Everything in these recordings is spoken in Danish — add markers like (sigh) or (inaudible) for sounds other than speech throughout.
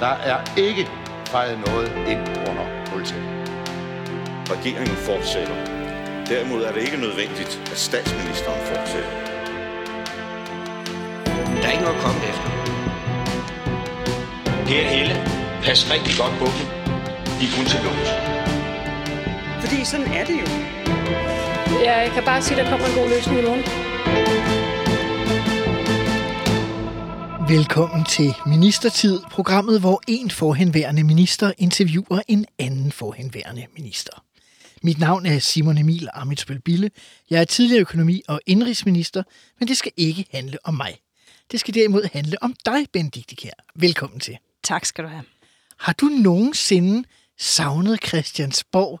Der er ikke fejret noget ind under politiet. Regeringen fortsætter. Derimod er det ikke nødvendigt, at statsministeren fortsætter. Der er ikke noget at komme efter. Per Helle, pas rigtig godt på dem. De er kun til lås. Fordi sådan er det jo. Jeg kan bare sige, at der kommer en god løsning i morgen. Velkommen til Ministertid, programmet, hvor en forhenværende minister interviewer en anden forhenværende minister. Mit navn er Simon Emil Amitsbøl Bille. Jeg er tidligere økonomi- og indrigsminister, men det skal ikke handle om mig. Det skal derimod handle om dig, Benedikte Kjær. Velkommen til. Tak skal du have. Har du nogensinde savnet Christiansborg,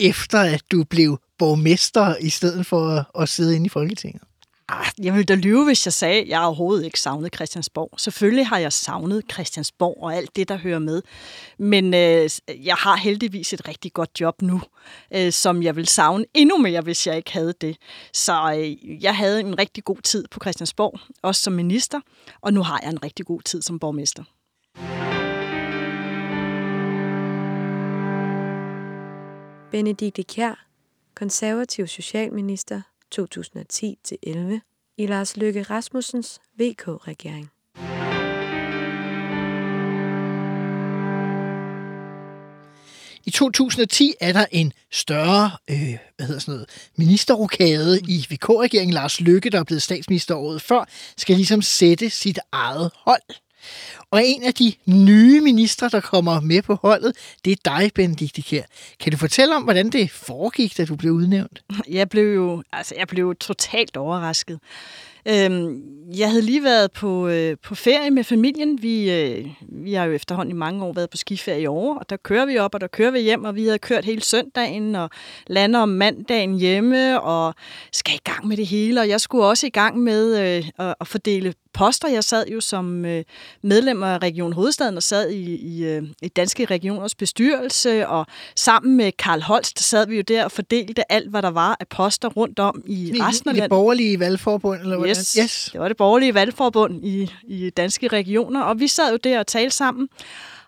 efter at du blev borgmester, i stedet for at, at sidde inde i Folketinget? Ah, jeg ville da lyve, hvis jeg sagde, at jeg overhovedet ikke savnede Christiansborg. Selvfølgelig har jeg savnet Christiansborg og alt det, der hører med. Men øh, jeg har heldigvis et rigtig godt job nu, øh, som jeg vil savne endnu mere, hvis jeg ikke havde det. Så øh, jeg havde en rigtig god tid på Christiansborg, også som minister, og nu har jeg en rigtig god tid som borgmester. Benedikte Kjær, konservativ socialminister 2010-11 i Lars Løkke Rasmussens VK-regering. I 2010 er der en større øh, hvad hedder sådan noget, ministerrokade i VK-regeringen. Lars Løkke, der er blevet statsminister året før, skal ligesom sætte sit eget hold. Og en af de nye ministre, der kommer med på holdet, det er dig, Benedikte Kjær. Kan du fortælle om, hvordan det foregik, da du blev udnævnt? Jeg blev jo altså, jeg blev totalt overrasket. Øhm, jeg havde lige været på, øh, på ferie med familien. Vi, øh, vi har jo efterhånden i mange år været på skiferie i år, og der kører vi op, og der kører vi hjem, og vi havde kørt hele søndagen, og lander om mandagen hjemme, og skal i gang med det hele. Og jeg skulle også i gang med øh, at, at fordele poster. Jeg sad jo som øh, medlem af Region Hovedstaden og sad i, i, øh, i Danske Regioners bestyrelse, og sammen med Karl Holst, sad vi jo der og fordelte alt, hvad der var af poster rundt om i resten af det borgerlige valgforbund, eller hvordan? Yes, yes, det var det borgerlige valgforbund i, i Danske Regioner, og vi sad jo der og talte sammen.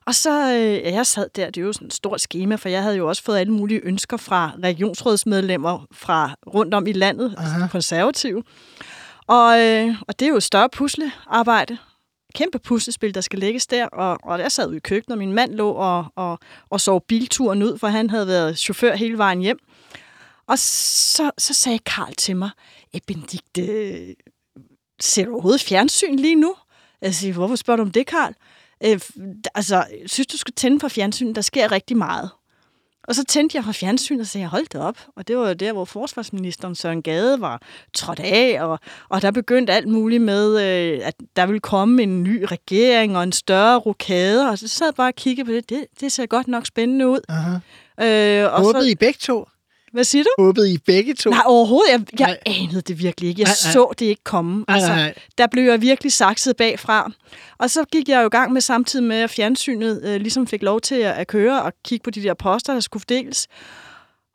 Og så, øh, jeg sad der, det er jo sådan et stort schema, for jeg havde jo også fået alle mulige ønsker fra regionsrådsmedlemmer fra rundt om i landet, Aha. altså konservative. Og, øh, og det er jo et større puslearbejde. Kæmpe puslespil, der skal lægges der. Og, og der sad vi i køkkenet, og min mand lå og, og, og sov bilturen ud, for han havde været chauffør hele vejen hjem. Og så, så sagde Karl til mig, eh, Benedikte, ser du overhovedet fjernsyn lige nu? Jeg siger, hvorfor spørger du om det, Karl? Øh, altså, synes du skal tænde på fjernsynet, Der sker rigtig meget. Og så tændte jeg fra fjernsyn og sagde, hold det op. Og det var jo der, hvor forsvarsministeren Søren Gade var trådt af, og, og der begyndte alt muligt med, øh, at der ville komme en ny regering og en større rokade. Og så sad jeg bare og kiggede på det. Det, det ser godt nok spændende ud. Aha. Øh, og Håbede så, I begge to? Hvad siger du? Håbede I begge to? Nej, overhovedet. Jeg, jeg nej. anede det virkelig ikke. Jeg nej, nej. så det ikke komme. Altså, nej, nej. Der blev jeg virkelig sakset bagfra. Og så gik jeg jo i gang med samtidig med, at fjernsynet øh, ligesom fik lov til at, at køre og kigge på de der poster, der skulle fordeles.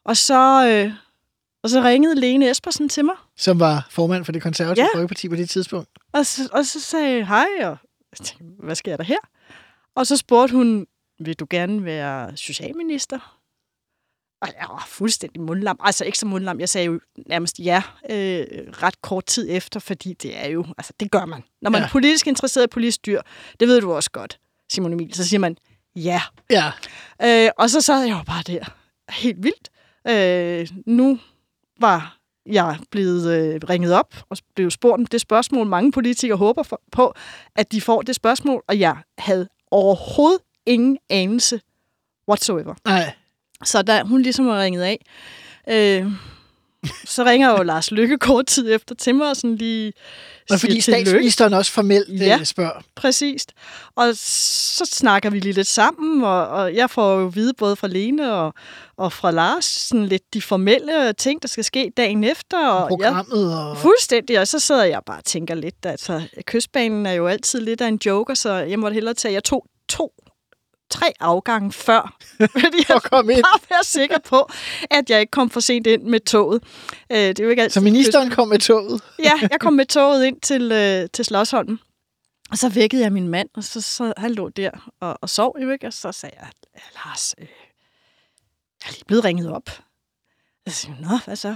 Og så, øh, og så ringede Lene Espersen til mig. Som var formand for det konservative ja. Folkeparti på det tidspunkt. Og så, og så sagde jeg hej, og tænkte, hvad sker der her? Og så spurgte hun, vil du gerne være socialminister? Og jeg var fuldstændig mundlam. Altså ikke så mundlam, jeg sagde jo nærmest ja øh, ret kort tid efter, fordi det er jo, altså det gør man. Når man ja. er politisk interesseret i politisk dyr, det ved du også godt, Simon Emil, så siger man ja. Ja. Øh, og så sad jeg jo bare der, helt vildt. Øh, nu var jeg blevet øh, ringet op og blev spurgt om det spørgsmål, mange politikere håber for, på, at de får det spørgsmål, og jeg havde overhovedet ingen anelse whatsoever. Nej. Så da hun ligesom var ringet af, øh, så ringer jo Lars Lykke kort tid efter til mig og sådan lige og fordi statsministeren også formelt øh, ja, spørger. præcist. Og så snakker vi lige lidt sammen, og, og jeg får jo vide både fra Lene og, og fra Lars sådan lidt de formelle ting, der skal ske dagen efter. Og Programmet jeg, og... Fuldstændig, og så sidder jeg bare og tænker lidt, altså kystbanen er jo altid lidt af en joker, så jeg måtte hellere tage, jeg tog to tre afgange før, (laughs) fordi jeg kom ind. bare være sikker på, at jeg ikke kom for sent ind med toget. Øh, det er jo ikke altid, Så ministeren kom med toget? (laughs) ja, jeg kom med toget ind til, øh, til Slottsholmen. Og så vækkede jeg min mand, og så, så han lå der og, og sov jo ikke, og så sagde jeg, Lars, øh, jeg er lige blevet ringet op. Jeg siger, nå, hvad så?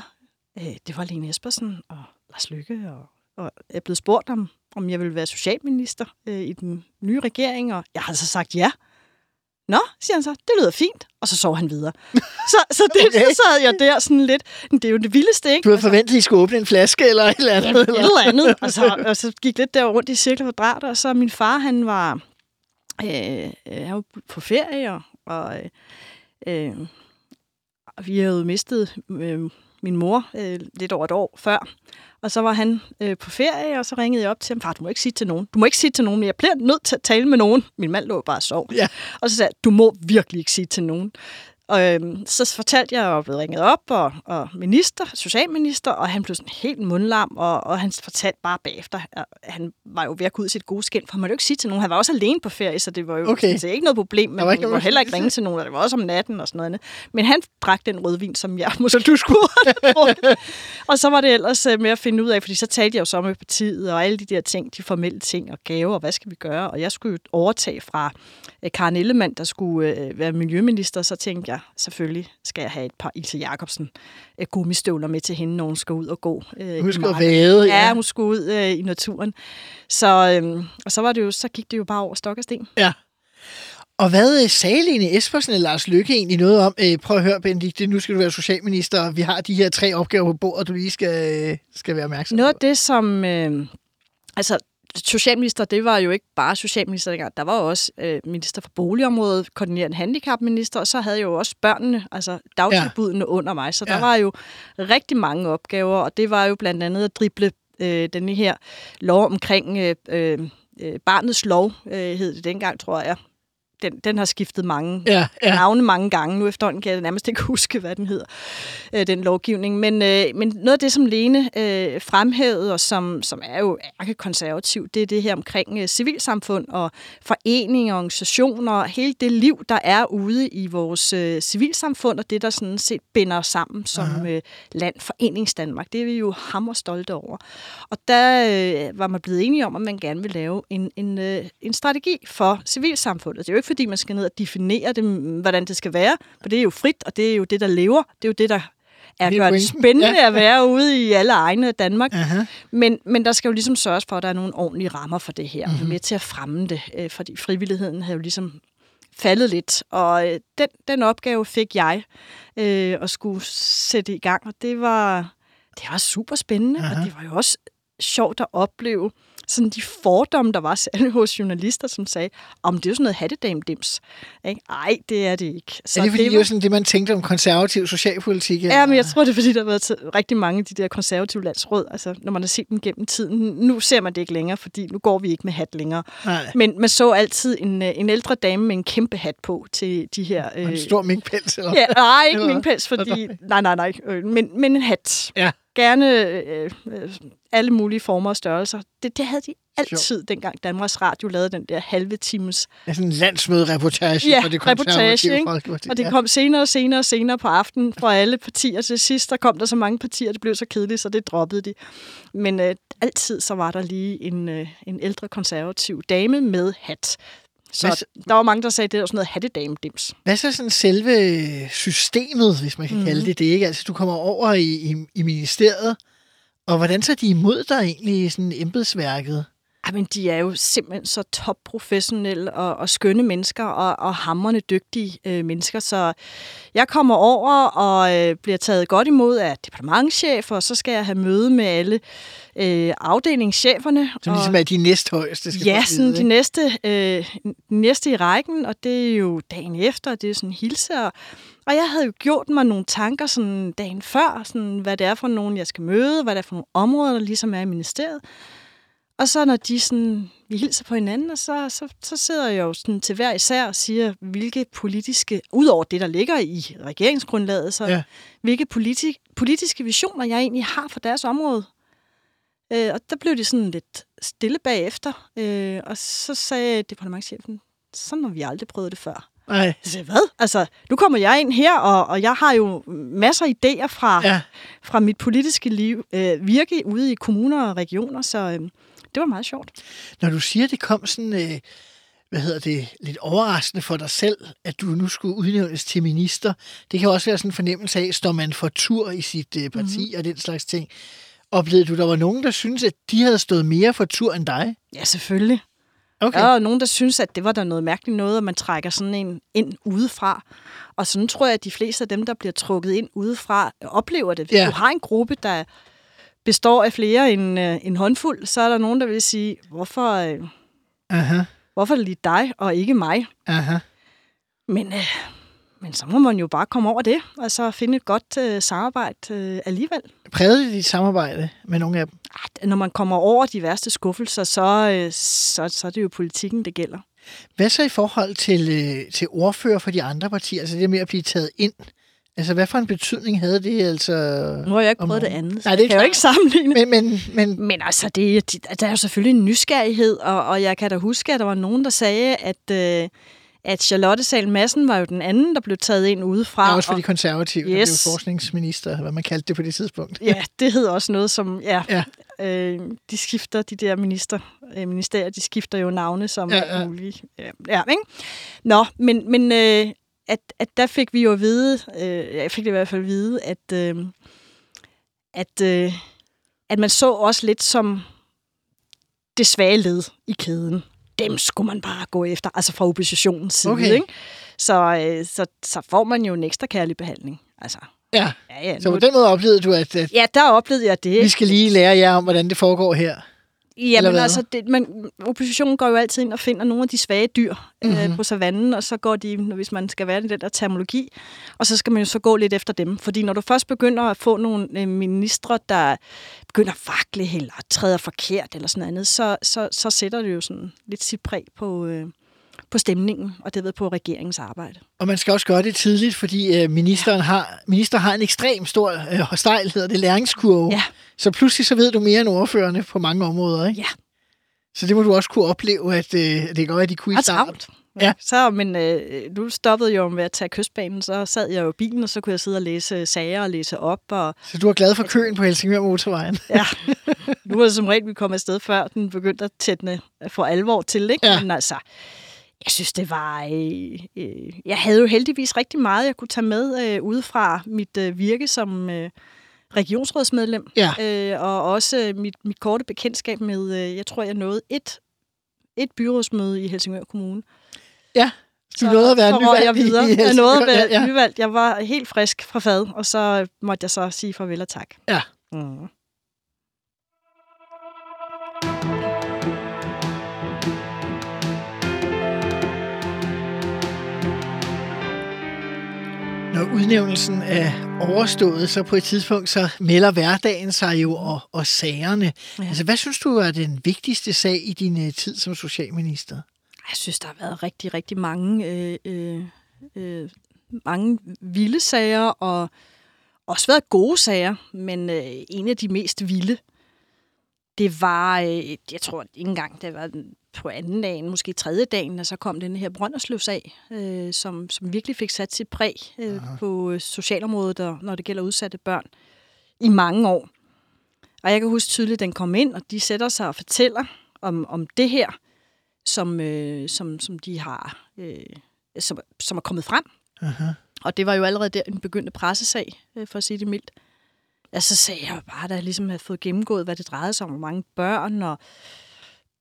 Øh, det var Lene Espersen og Lars Lykke, og, og jeg er blevet spurgt om, om jeg ville være socialminister øh, i den nye regering, og jeg har så sagt ja. Nå, siger han så, det lyder fint. Og så sov han videre. Så, så, det, (laughs) okay. så sad jeg der sådan lidt, det er jo det vildeste, ikke? Du havde forventet, at I skulle åbne en flaske eller et eller andet? Ja, et eller andet. Og så, og så gik lidt der rundt i cirkler kvadrater, og så min far, han var, øh, han var på ferie, og, og øh, vi havde mistet øh, min mor øh, lidt over et år før. Og så var han øh, på ferie, og så ringede jeg op til ham, far, du må ikke sige til nogen. Du må ikke sige til nogen, jeg bliver nødt til at tale med nogen. Min mand lå bare og sov. Ja. Og så sagde jeg, du må virkelig ikke sige til nogen. Og øhm, så fortalte jeg, at jeg blevet ringet op, og, og minister, socialminister, og han blev sådan helt mundlam, og, og han fortalte bare bagefter, at han var jo ved at gå ud i sit gode skin, for måtte jo ikke sige til nogen. Han var også alene på ferie, så det var jo Okay. altså, ikke noget problem, men noget var heller ikke ringe til nogen, og det var også om natten og sådan noget. Men han drak den rødvin, som jeg (laughs) måske du skulle. (laughs) Og så var det ellers øh, med at finde ud af, fordi så talte jeg jo så med partiet, og alle de der ting, de formelle ting og gaver, og hvad skal vi gøre? Og jeg skulle jo overtage fra Karen Ellemann, der skulle øh, være miljøminister, så tænkte jeg, selvfølgelig skal jeg have et par Ilse Jacobsen øh, gummistøvler med til hende, når hun skal ud og gå. Øh, at marken. vade, ja. Ja, hun skulle ud øh, i naturen. Så, øh, og så, var det jo, så gik det jo bare over stok og sten. Ja. Og hvad øh, sagde Lene Espersen eller Lars Lykke egentlig noget om? Øh, prøv at høre, Benedikte, nu skal du være socialminister, og vi har de her tre opgaver på bordet, du lige skal, øh, skal være opmærksom Noget af på. det, som... Øh, altså, socialminister, det var jo ikke bare socialminister dengang. Der var også øh, minister for boligområdet, koordinerende handicapminister, og så havde jeg jo også børnene, altså dagtilbudene ja. under mig. Så der Ja. var jo rigtig mange opgaver, og det var jo blandt andet at drible øh, denne her lov omkring øh, øh, øh, barnets lov, øh, hed det dengang, tror jeg. Den, den har skiftet mange Ja, ja. navne mange gange. Nu efterhånden kan jeg nærmest ikke (laughs) huske, hvad den hedder, øh, den lovgivning. Men, øh, men noget af det, som Lene øh, fremhævede, og som, som er jo ærkekonservativ, det er det her omkring øh, civilsamfund og foreninger, organisationer, og hele det liv, der er ude i vores øh, civilsamfund, og det, der sådan set binder os sammen som øh, land, Foreningsdanmark. Det er vi jo hammer stolte over. Og der øh, var man blevet enige om, at man gerne vil lave en, en, øh, en strategi for civilsamfundet. Det er jo ikke, fordi man skal ned og definere det, hvordan det skal være, for det er jo frit, og det er jo det, der lever. Det er jo det, der er gør det spændende Ja. at være ude i alle egne af Danmark. Aha. Men, men der skal jo ligesom sørges for, at der er nogle ordentlige rammer for det her, Mhm. mm-hmm. med til at fremme det, øh, fordi frivilligheden havde jo ligesom faldet lidt, og øh, den, den opgave fik jeg øh, at skulle sætte i gang, og det var, det var super spændende, Aha. og det var jo også sjovt at opleve sådan de fordomme, der var særligt (laughs) hos journalister, som sagde, om det er jo sådan noget hattedame-dims. Ikke? Ej, det er det ikke. Så er det fordi, det var- sådan det, man tænkte om konservativ socialpolitik? Ja, men jeg tror, det er, fordi der har været rigtig mange af de der konservative landsråd. Altså, når man har set dem gennem tiden. Nu ser man det ikke længere, fordi nu går vi ikke med hat længere. Nej. Men man så altid en, øh, en ældre dame med en kæmpe hat på til de her... Og en stor minkpels, eller Ja, nej, (laughs) ikke Eller- minkpels, fordi... Nej, nej, nej. øh, Men, men en hat. Ja. Gerne øh, øh, alle mulige former og størrelser. Det, det havde de altid, dengang Danmarks Radio lavede den der halve times Ja, sådan en landsmødereportage Ja, for det reportage, ikke? folkeparti. Og det Ja. kom senere og senere og senere på aftenen fra alle partier. Til sidst der kom der så mange partier, det blev så kedeligt, så det droppede de. Men øh, altid så var der lige en, øh, en ældre konservativ dame med hat. Så Hvad så- der var mange, der sagde, at det var sådan noget hattedame-dims. Hvad så sådan selve systemet, hvis man kan mm. kalde det det, ikke? Altså, du kommer over i, i, i ministeriet, og hvordan tager de imod dig egentlig sådan embedsværket? Jamen, de er jo simpelthen så topprofessionelle og, og skønne mennesker og, og hammerne dygtige øh, mennesker. Så jeg kommer over og øh, bliver taget godt imod af departementchefer, og så skal jeg have møde med alle øh, afdelingscheferne. Som og, ligesom er de næsthøjeste, skal Ja, sådan de næste, øh, næste i rækken, og det er jo dagen efter, og det er sådan hilse. Og, og jeg havde jo gjort mig nogle tanker sådan dagen før, sådan, hvad det er for nogen, jeg skal møde, hvad det er for nogle områder, der ligesom er i ministeriet. Og så når de sådan, vi hilser på hinanden, og så, så, så sidder jeg jo sådan til hver især og siger, hvilke politiske, udover det, der ligger i regeringsgrundlaget, så Ja. hvilke politi, politiske visioner jeg egentlig har for deres område. Øh, og der blev de sådan lidt stille bagefter, øh, og så sagde departementchefen, sådan har vi aldrig prøvet det før. Nej. Så sagde hvad? Altså, nu kommer jeg ind her, og, og jeg har jo masser af idéer fra, Ja. fra mit politiske liv, øh, virke ude i kommuner og regioner, så øh, det var meget sjovt. Når du siger, det kom sådan, øh, hvad hedder det, lidt overraskende for dig selv, at du nu skulle udnævnes til minister. Det kan også være sådan en fornemmelse af, står man for tur i sit øh, parti Mhm. mm-hmm. og den slags ting. Oplevede du, der var nogen, der synes at de havde stået mere for tur end dig? Ja, selvfølgelig. Okay. Jo nogen, der synes, at det var der noget mærkeligt noget, at man trækker sådan en ind udefra. Og sådan tror jeg, at de fleste af dem, der bliver trukket ind udefra, oplever det. Hvis Ja. du har en gruppe, der består af flere end øh, en håndfuld, så er der nogen, der vil sige, hvorfor, øh, Aha, hvorfor lige dig og ikke mig? aha. Men, øh, men så må man jo bare komme over det, og så finde et godt øh, samarbejde øh, alligevel. Prægede det dit samarbejde med nogle af dem? Ah, Når man kommer over de værste skuffelser, så, øh, så, så er det jo politikken, det gælder. Hvad så i forhold til, øh, til ordfører for de andre partier? Altså det med at blive taget ind? Altså hvad for en betydning havde det? Altså, Nu har jeg ikke om prøvet det andet, Nej, så det er jeg kan jo klart. ikke sammenligne. Men, men, men Men altså, det, det- der er jo selvfølgelig en nysgerrighed, og, og jeg kan da huske, at der var nogen, der sagde, at, øh, at Charlotte Sal Madsen var jo den anden, der blev taget ind udefra. Ja, også for og, de konservative, yes. der blev forskningsminister, hvad man kaldte det på det tidspunkt. Ja, det hed også noget som, ja, Ja. Øh, de skifter, de der minister, øh, ministerier, de skifter jo navne som ja. ja. muligt. Ja, ja, ikke? Nå, men, men øh, at, at der fik vi jo at vide, øh, jeg fik det i hvert fald at vide, at, øh, at, øh, at man så også lidt som det svage led i kæden. Dem skulle man bare gå efter, altså fra oppositionens side. Okay. Ikke? Så, øh, så, så får man jo en ekstra kærlig behandling. Altså, Ja, ja, ja, så nu, på den måde oplevede du, at, at ja, der oplevede jeg det. vi skal lige lære jer om, hvordan det foregår her. Jamen hvad? altså, det, man, oppositionen går jo altid ind og finder nogle af de svage dyr mm-hmm. øh, på savannen, og så går de, når- hvis man skal være i den der terminologi, og så skal man jo så gå lidt efter dem. Fordi når du først begynder at få nogle øh, ministre, der begynder at vakle eller træder forkert eller sådan noget, så, så, så sætter det jo sådan lidt sit præg på, øh, på stemningen, og det ved på regeringens arbejde. Og man skal også gøre det tidligt, fordi øh, ministeren har, minister har en ekstrem stor øh, stejl, hedder det, læringskurve. Ja. Så pludselig så ved du mere end ordførende på mange områder, ikke? Ja. Så det må du også kunne opleve, at øh, det kan godt at de kunne i starten. Ja. Så, men øh, nu stoppede jeg jo med at tage kystbanen, så sad jeg jo i bilen, og så kunne jeg sidde og læse sager og læse op, og Så du er glad for køen på Helsingør Motorvejen. (laughs) Ja, nu var det som regel, vi kom afsted før den begyndte at tætne for alvor til, ikke? Ja. Men altså, jeg synes, det var... Øh, øh, jeg havde jo heldigvis rigtig meget, jeg kunne tage med øh, udefra mit øh, virke som øh, regionsrådsmedlem. Ja. Øh, og også øh, mit, mit korte bekendtskab med, øh, jeg tror, jeg nåede et, et byrådsmøde i Helsingør Kommune. Ja, du nåede at være så nyvalgt jeg i- videre. i Jeg nåede at være Ja, ja. nyvalgt. Jeg var helt frisk fra fad, og så måtte jeg så sige farvel og tak. Ja. Mm. Når udnævnelsen er overstået, så på et tidspunkt, så melder hverdagen sig jo, og, og sagerne. Ja. Altså, hvad synes du er den vigtigste sag i din øh, tid som socialminister? Jeg synes, der har været rigtig, rigtig mange, øh, øh, øh, mange vilde sager, og også været gode sager, men øh, en af de mest vilde, det var, øh, jeg tror ikke engang, det var på anden dagen, måske tredje dagen, og så kom den her Brønderslevsag, øh, som, som virkelig fik sat sit præg øh, på øh, socialområdet, og, når det gælder udsatte børn, i mange år. Og jeg kan huske tydeligt, at den kom ind, og de sætter sig og fortæller om, om det her, som, øh, som, som de har, øh, som, som er kommet frem. Aha. Og det var jo allerede der en begyndte pressesag, øh, for at sige det mildt. Ja, så sagde jeg bare, da jeg ligesom havde fået gennemgået, hvad det drejede sig om, hvor mange børn, og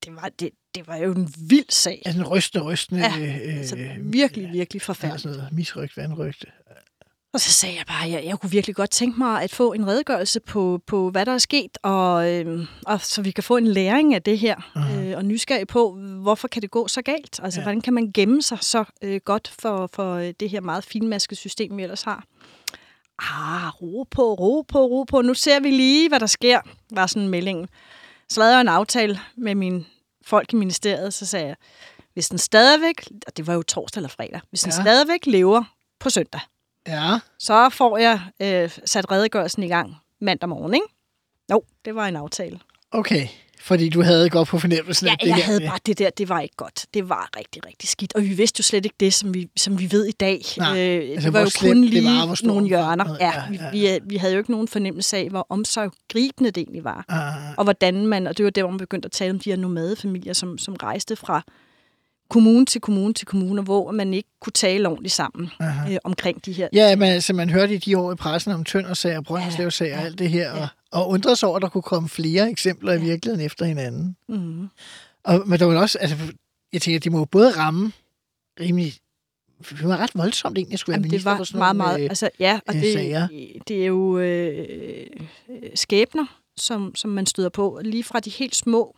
det var, det, det var jo en vild sag. Altså en rystende, rystende... Ja, øh, Altså, virkelig, virkelig ja, forfærdeligt. sådan noget misrygt, vandrygt. Og så sagde jeg bare, at jeg, jeg kunne virkelig godt tænke mig at få en redegørelse på, på hvad der er sket, og, øh, og så vi kan få en læring af det her, øh, og nysgerrig på, hvorfor kan det gå så galt? Altså, Ja. ja. hvordan kan man gemme sig så øh, godt for, for øh, det her meget finmaskede system, vi ellers har? Ah, ro på, ro på, ro på. Nu ser vi lige, hvad der sker, var sådan meldingen. Så lavede jeg en aftale med mine folk i ministeriet, så sagde jeg, hvis den stadigvæk, og det var jo torsdag eller fredag, hvis den Ja. ja. stadigvæk lever på søndag, Ja, så får jeg øh, sat redegørelsen i gang mandag morgen, ikke? Jo, det var en aftale. okay. Fordi du havde godt på fornemmelsen, Ja, at det jeg her... havde bare det der, det var ikke godt. Det var rigtig, rigtig skidt. Og vi vidste jo slet ikke det, som vi, som vi ved i dag. Nej, øh, altså, det var jo kun lige var, nogle hjørner. Ja, Ja, vi, ja, vi, vi havde jo ikke nogen fornemmelse af, hvor omsorgsgribende det egentlig var. Ah, Og hvordan man, og det var der, hvor man begyndte at tale om de her nomadefamilier, som, som rejste fra kommune til kommune til kommune, hvor man ikke kunne tale ordentligt sammen øh, omkring de her. Ja, men altså, man hørte i de år i pressen om Tøndersager, Brønderslevsager og alt det her, og, og undrede sig over, at der kunne komme flere eksempler i virkeligheden efter hinanden. Mm. Og, men der var også, altså, jeg tænker, det må jo både ramme rimelig, det var ret voldsomt egentlig, at skulle være Jamen, det minister var for sådan meget, nogle, meget... øh, Altså, ja, og øh, det, sager. det er jo øh, skæbner, som, som man støder på. Lige fra de helt små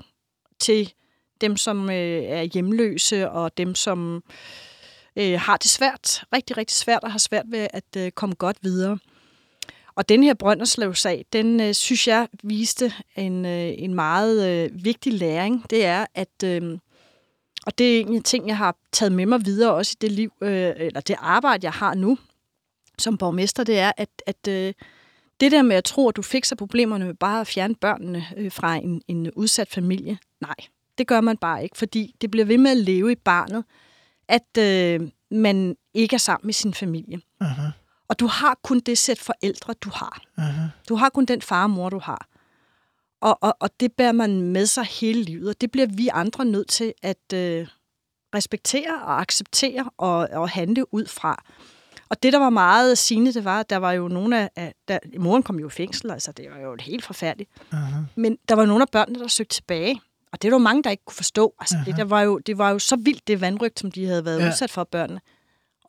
til dem, som øh, er hjemløse, og dem, som øh, har det svært, rigtig, rigtig svært, og har svært ved at øh, komme godt videre. Og den her Brønderslev-sag, den øh, synes jeg viste en, øh, en meget øh, vigtig læring. Det er, at... Øh, og det er en ting, jeg har taget med mig videre også i det liv, øh, eller det arbejde, jeg har nu som borgmester, det er, at, at øh, det der med at tro, at du fikser problemerne med bare at fjerne børnene øh, fra en, en udsat familie, nej, det gør man bare ikke, fordi det bliver ved med at leve i barnet, at øh, man ikke er sammen med sin familie. Aha, og du har kun det sæt forældre, du har. aha. Du har kun den far og mor, du har. Og, og, og det bærer man med sig hele livet, og det bliver vi andre nødt til at øh, respektere og acceptere og, og handle ud fra. Og det, der var meget sigende, det var, at der var jo nogle af... af der, moren kom jo i fængsel, altså det var jo helt forfærdeligt. Aha. Men der var nogle af børnene, der søgte tilbage. Og det var der jo mange, der ikke kunne forstå. Altså, det, der var jo, det var jo så vildt, det vandrygt, som de havde været ja. udsat for børnene.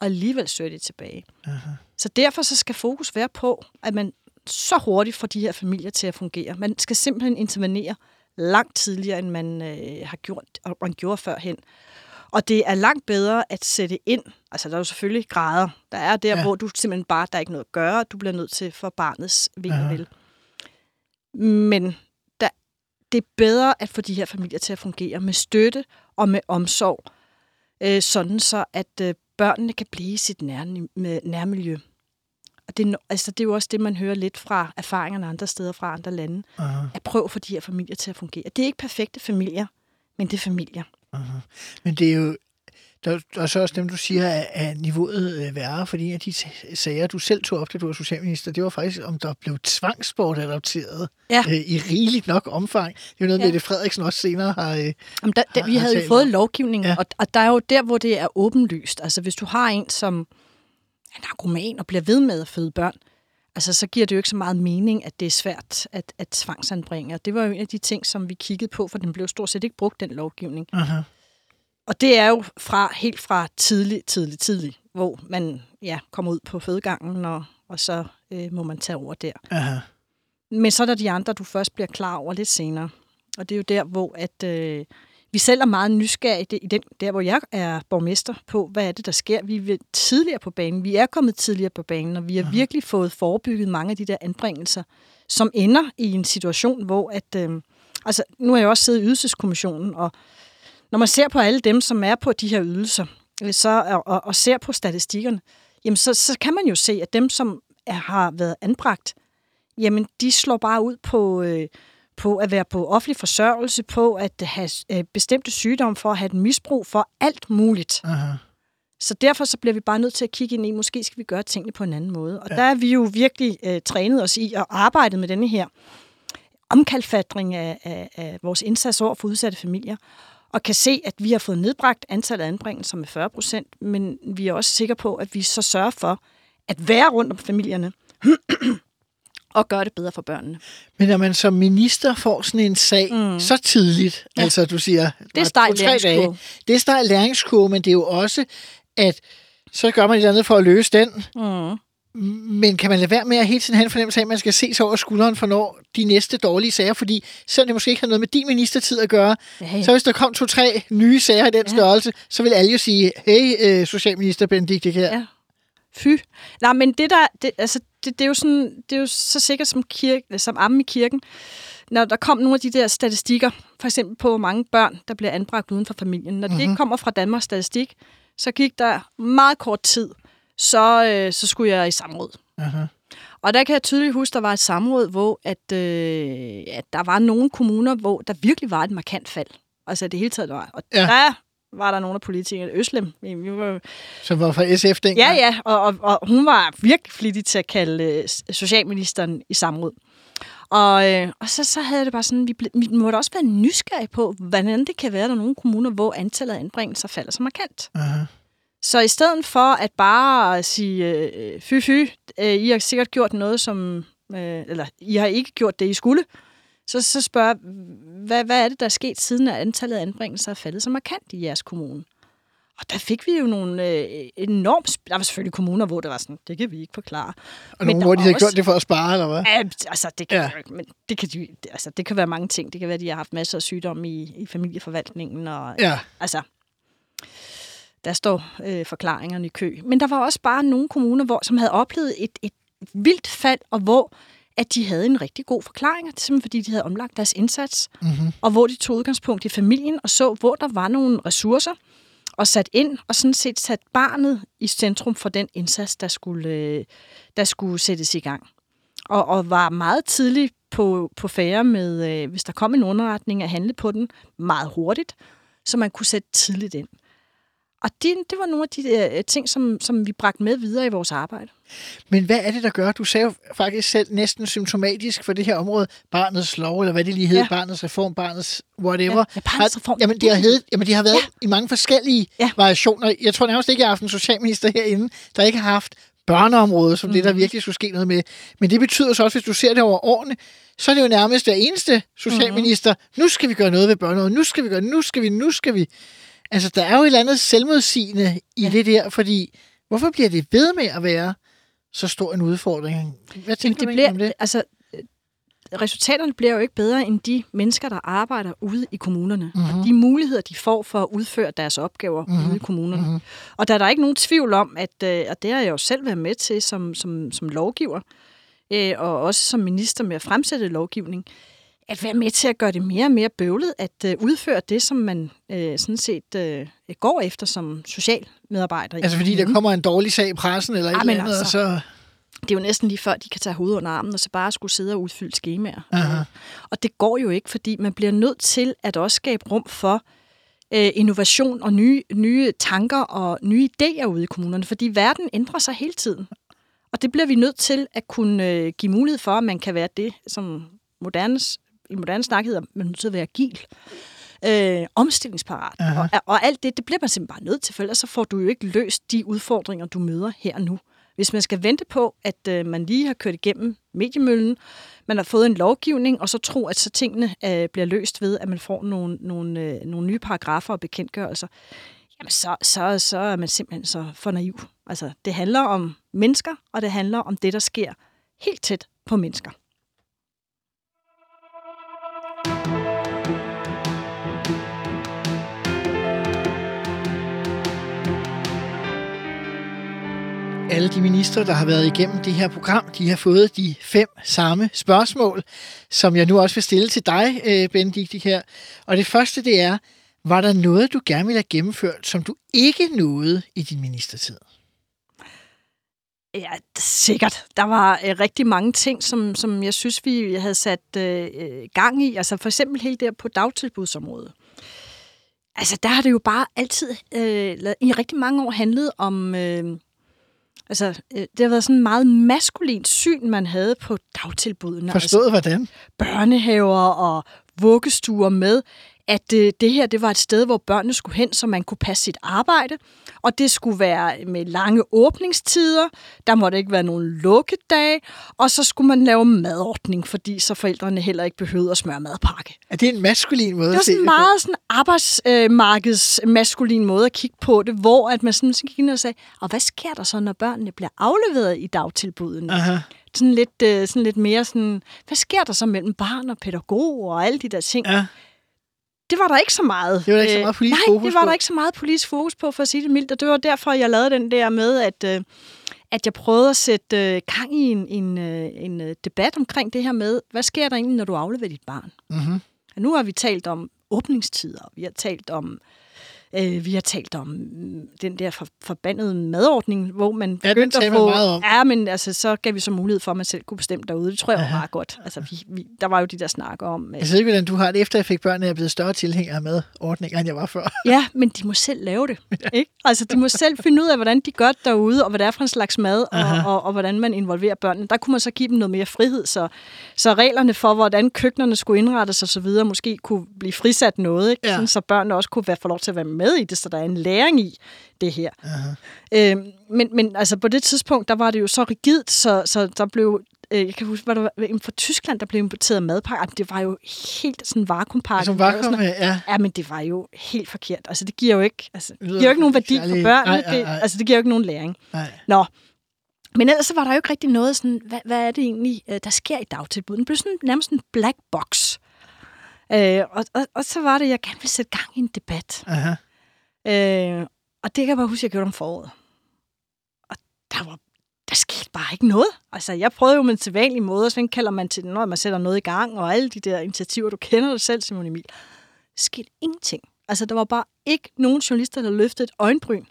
Og alligevel søgte de tilbage. Aha. Så derfor så skal fokus være på, at man så hurtigt får de her familier til at fungere. Man skal simpelthen intervenere langt tidligere, end man øh, har gjort, og man gjorde førhen. Og det er langt bedre at sætte ind. Altså, der er jo selvfølgelig grader. Der er der, Ja. hvor du simpelthen bare, der er ikke noget at gøre. Du bliver nødt til for barnets vel. Men der, det er bedre at få de her familier til at fungere med støtte og med omsorg, øh, sådan så at øh, børnene kan blive i sit nær, nærmiljø. Og det, er altså, det er jo også det, man hører lidt fra erfaringerne andre steder fra andre lande. Aha. At prøve at få de her familier til at fungere. Det er ikke perfekte familier, men det er familier. Men det er jo, der, er så også dem, du siger, er, er niveauet øh, værre, fordi af de sager, du selv tog op, da du var socialminister, det var faktisk, om der blev tvangsbortadopteret Ja. øh, i rigeligt nok omfang. Det er jo noget, Ja. Mette Frederiksen også senere har... Øh, Jamen, der, der, Har- vi har havde jo talt fået lovgivningen, Ja. og, og der er jo der, hvor det er åbenlyst. Altså, hvis du har en, som er narkoman og bliver ved med at føde børn, altså, så giver det jo ikke så meget mening, at det er svært at, at tvangsanbringe. Og det var jo en af de ting, som vi kiggede på, for den blev stort set ikke brugt, den lovgivning. aha. Og det er jo fra, helt fra tidlig, tidlig, tidlig, hvor man ja, kommer ud på fødegangen, og, og så øh, må man tage over der. Aha. Men så er der de andre, du først bliver klar over lidt senere. Og det er jo der, hvor at, øh, vi selv er meget nysgerrige i den, der, hvor jeg er borgmester på, hvad er det, der sker. Vi er tidligere på banen. Vi er kommet tidligere på banen, og vi har virkelig fået forebygget mange af de der anbringelser, som ender i en situation, hvor at... Øh, altså, nu har jeg også siddet i ydelseskommissionen, og når man ser på alle dem, som er på de her ydelser, øh, så, og, og, og ser på statistikkerne, jamen så, så kan man jo se, at dem, som er, har været anbragt, jamen de slår bare ud på, øh, på at være på offentlig forsørgelse, på at have øh, bestemte sygdomme, for at have et misbrug, for alt muligt. Aha. Så derfor så bliver vi bare nødt til at kigge ind i, måske skal vi gøre tingene på en anden måde. Og ja. der er vi jo virkelig øh, trænet os i at arbejde med denne her omkalfatring af, af, af vores indsats over for udsatte familier, og kan se, at vi har fået nedbragt antallet af anbringelser med 40 procent, men vi er også sikre på, at vi så sørger for at være rundt om familierne (clears throat) og gøre det bedre for børnene. Men når man som minister får sådan en sag mm. så tidligt, ja. altså du siger... Det er "Nå, stejl læringskurve." Det er stejl læringskurve, men det er jo også, at så gør man et eller andet for at løse den. Mm. Men kan man lade være med at hele tiden have en fornemmelse af, at man skal se sig over skulderen for når de næste dårlige sager? Fordi selvom det måske ikke har noget med din ministertid at gøre, Ja, ja. så hvis der kom to-tre nye sager i den ja. størrelse, så vil alle jo sige, hey, øh, Socialminister Benedikt, det her. Ja. Fy. Nej, men det der, det, altså, det, det, er jo sådan, det er jo så sikkert som, kirke, som amme i kirken. Når der kom nogle af de der statistikker, for eksempel på, hvor mange børn, der bliver anbragt uden for familien. Når mm-hmm. det ikke kommer fra Danmarks Statistik, så gik der meget kort tid, så, øh, så skulle jeg i samråd. Aha. Og der kan jeg tydeligt huske, der var et samråd, hvor at, øh, at der var nogle kommuner, hvor der virkelig var et markant fald. Altså det hele taget var. Og Ja. der var der nogle af politikerne. Øslem, vi var, Som var fra SF dengang. Ja, ja, og, og, og hun var virkelig flittig til at kalde øh, socialministeren i samråd. Og, øh, og så, så havde jeg det bare sådan, vi, ble, vi måtte også være nysgerrige på, hvordan det kan være, at der er nogle kommuner, hvor antallet af anbringelser falder så markant. Aha. Så i stedet for at bare sige, øh, fy fy, øh, I har sikkert gjort noget, som, øh, eller I har ikke gjort det, I skulle, så, så spørger hvad, hvad er det, der er sket siden, at antallet af anbringelser er faldet så markant i jeres kommune? Og der fik vi jo nogle øh, enormt... Der var selvfølgelig kommuner, hvor det var sådan, det kan vi ikke forklare. Og nogle, der hvor de havde også- gjort det for at spare, eller hvad? Ja, altså, det kan, Ja. ja. men det kan, de, altså, det kan være mange ting. Det kan være, at de har haft masser af sygdomme i, i familieforvaltningen. Og, Ja. Altså, der står øh, forklaringerne i kø. Men der var også bare nogle kommuner, hvor, som havde oplevet et, et vildt fald, og hvor at de havde en rigtig god forklaring, simpelthen fordi de havde omlagt deres indsats, Mm-hmm. og hvor de tog udgangspunkt i familien, og så, hvor der var nogle ressourcer, og sat ind, og sådan set sat barnet i centrum for den indsats, der skulle, øh, der skulle sættes i gang. Og, og var meget tidligt på, på færre med, øh, hvis der kom en underretning, at handle på den meget hurtigt, så man kunne sætte tidligt ind. Og det, det var nogle af de øh, ting, som, som vi bragte med videre i vores arbejde. Men hvad er det, der gør? Du sagde jo faktisk selv næsten symptomatisk for det her område, barnets lov, eller hvad det lige hed, ja. Barnets reform, barnets whatever. Ja, barnets reform. Jamen, det har, hed, jamen, de har været ja. I mange forskellige ja. Variationer. Jeg tror nærmest ikke, jeg har haft en socialminister herinde, der ikke har haft børneområdet, som mm. det, der virkelig skulle ske noget med. Men det betyder så også, hvis du ser det over årene, så er det jo nærmest hver eneste socialminister, mm. nu skal vi gøre noget ved børneområdet, nu skal vi gøre, nu skal vi, nu skal vi. Altså, der er jo et eller andet selvmodsigende i ja. det der, fordi hvorfor bliver det ved med at være så stor en udfordring? Hvad tænker det du bliver, om det? Altså, øh, resultaterne bliver jo ikke bedre end de mennesker, der arbejder ude i kommunerne. Mhm. Mm-hmm. Og de muligheder, de får for at udføre deres opgaver Mhm. mm-hmm. ude i kommunerne. Mhm. Mm-hmm. Og der er der ikke nogen tvivl om, at øh, og det har jeg jo selv været med til som, som, som lovgiver, øh, og også som minister med at fremsætte lovgivning, at være med til at gøre det mere og mere bøvlet, at øh, udføre det, som man øh, sådan set øh, går efter som social medarbejder. Altså fordi der kommer en dårlig sag i pressen eller et Ah, eller andet, altså. og så... Det er jo næsten lige før, de kan tage hovedet under armen, og så bare skulle sidde og udfylde skemaer. Aha. Og det går jo ikke, fordi man bliver nødt til at også skabe rum for øh, innovation og nye, nye tanker og nye idéer ude i kommunerne, fordi verden ændrer sig hele tiden. Og det bliver vi nødt til at kunne øh, give mulighed for, at man kan være det, som modernes, i moderne snak hedder, man er nødt til at være agil. Øh, omstillingsparat. Aha. Og, og alt det, det bliver man simpelthen bare nødt til, for ellers så får du jo ikke løst de udfordringer, du møder her og nu. Hvis man skal vente på, at øh, man lige har kørt igennem mediemøllen, man har fået en lovgivning, og så tro, at så tingene øh, bliver løst ved, at man får nogle, nogle, øh, nogle nye paragrafer og bekendtgørelser, jamen så, så, så er man simpelthen så for naiv. Altså, det handler om mennesker, og det handler om det, der sker helt tæt på mennesker. Alle de ministre, der har været igennem det her program, de har fået de fem samme spørgsmål, som jeg nu også vil stille til dig, øh, Benedikt, her. Og det første, det er, var der noget, du gerne ville have gennemført, som du ikke nåede i din ministertid? Ja, sikkert. Der var øh, rigtig mange ting, som, som jeg synes, vi havde sat øh, øh gang i. Altså for eksempel hele der på dagtilbudsområdet. Altså der har det jo bare altid øh, i rigtig mange år handlet om... Øh, altså øh, det har været sådan en meget maskulint syn, man havde på dagtilbudene. Altså, Forstået hvordan? børnehaver og vuggestuer med, at øh, det her det var et sted, hvor børnene skulle hen, så man kunne passe sit arbejde. Og det skulle være med lange åbningstider. Der måtte ikke være nogen lukkedage. Og så skulle man lave madordning, fordi så forældrene heller ikke behøvede at smøre madpakke. Er det en maskulin måde Det var at se sådan en det på? meget sådan arbejdsmarkeds maskulin måde at kigge på det, hvor at man sådan gik ind og sagde, og hvad sker der så, når børnene bliver afleveret i dagtilbudene? Aha. Sådan lidt, øh, sådan lidt mere sådan, hvad sker der så mellem barn og pædagog og alle de der ting? Ja. Det var der ikke så meget. Det var der ikke så øh, meget politisk nej, fokus det var på. der ikke så meget politisk fokus på, for at sige det mildt. Og det var derfor, jeg lavede den der med, at, øh, at jeg prøvede at sætte øh, gang i en, en, øh, en øh, debat omkring det her med, hvad sker der egentlig, når du afleverer dit barn? Mm-hmm. Og nu har vi talt om åbningstider, vi har talt om Øh, vi har talt om mm, den der for, forbandede madordning, hvor man Ja, begyndte taler at få... meget om. Ja, men altså, så gav vi så mulighed for, at man selv kunne bestemme derude. Det tror jeg var Aha. meget godt. Altså, vi, vi, der var jo de der snakker om... øh, Jeg ved ikke, hvordan du har det, efter jeg fik børn, er jeg blevet større tilhænger med ordninger, end jeg var før. Ja, men de må selv lave det. (laughs) Ikke? Altså, de må selv finde ud af, hvordan de gør det derude, og hvad det er for en slags mad, og, og, og hvordan man involverer børnene. Der kunne man så give dem noget mere frihed, så, så reglerne for, hvordan køkkenerne skulle indrettes og så videre, måske kunne blive frisat noget, ikke? Ja. Sådan, så børnene også kunne være, få lov til at være med i det, så der er en læring i det her. Øhm, men, men altså, på det tidspunkt, der var det jo så rigidt, så, så der blev øh, jeg kan huske, hvad der var inden for Tyskland, der blev importeret madpakker. Det var jo helt sådan vakuumpakke. Var kommet, ja. Ja, men det var jo helt forkert. Altså, det giver jo ikke, altså, det giver jo ikke nogen værdi for børnene. Nej, nej, Det, altså, det giver jo ikke nogen læring. Nej. Nå, men ellers så var der jo ikke rigtig noget sådan, hvad, hvad er det egentlig, øh, der sker i dagtilbuddet? Det blev sådan, nærmest en black box. Øh, og, og, og så var det, jeg gerne ville sætte gang i en debat. Aha. Øh, og det kan jeg bare huske, jeg gjorde om foråret. Og der var der skete bare ikke noget. Altså, jeg prøvede jo med en sædvanlig måde, og så kalder man til, når man sætter noget i gang, og alle de der initiativer, du kender det selv, Simon Emil. Der skete ingenting. Altså, der var bare ikke nogen journalister, der løftede et øjenbryn.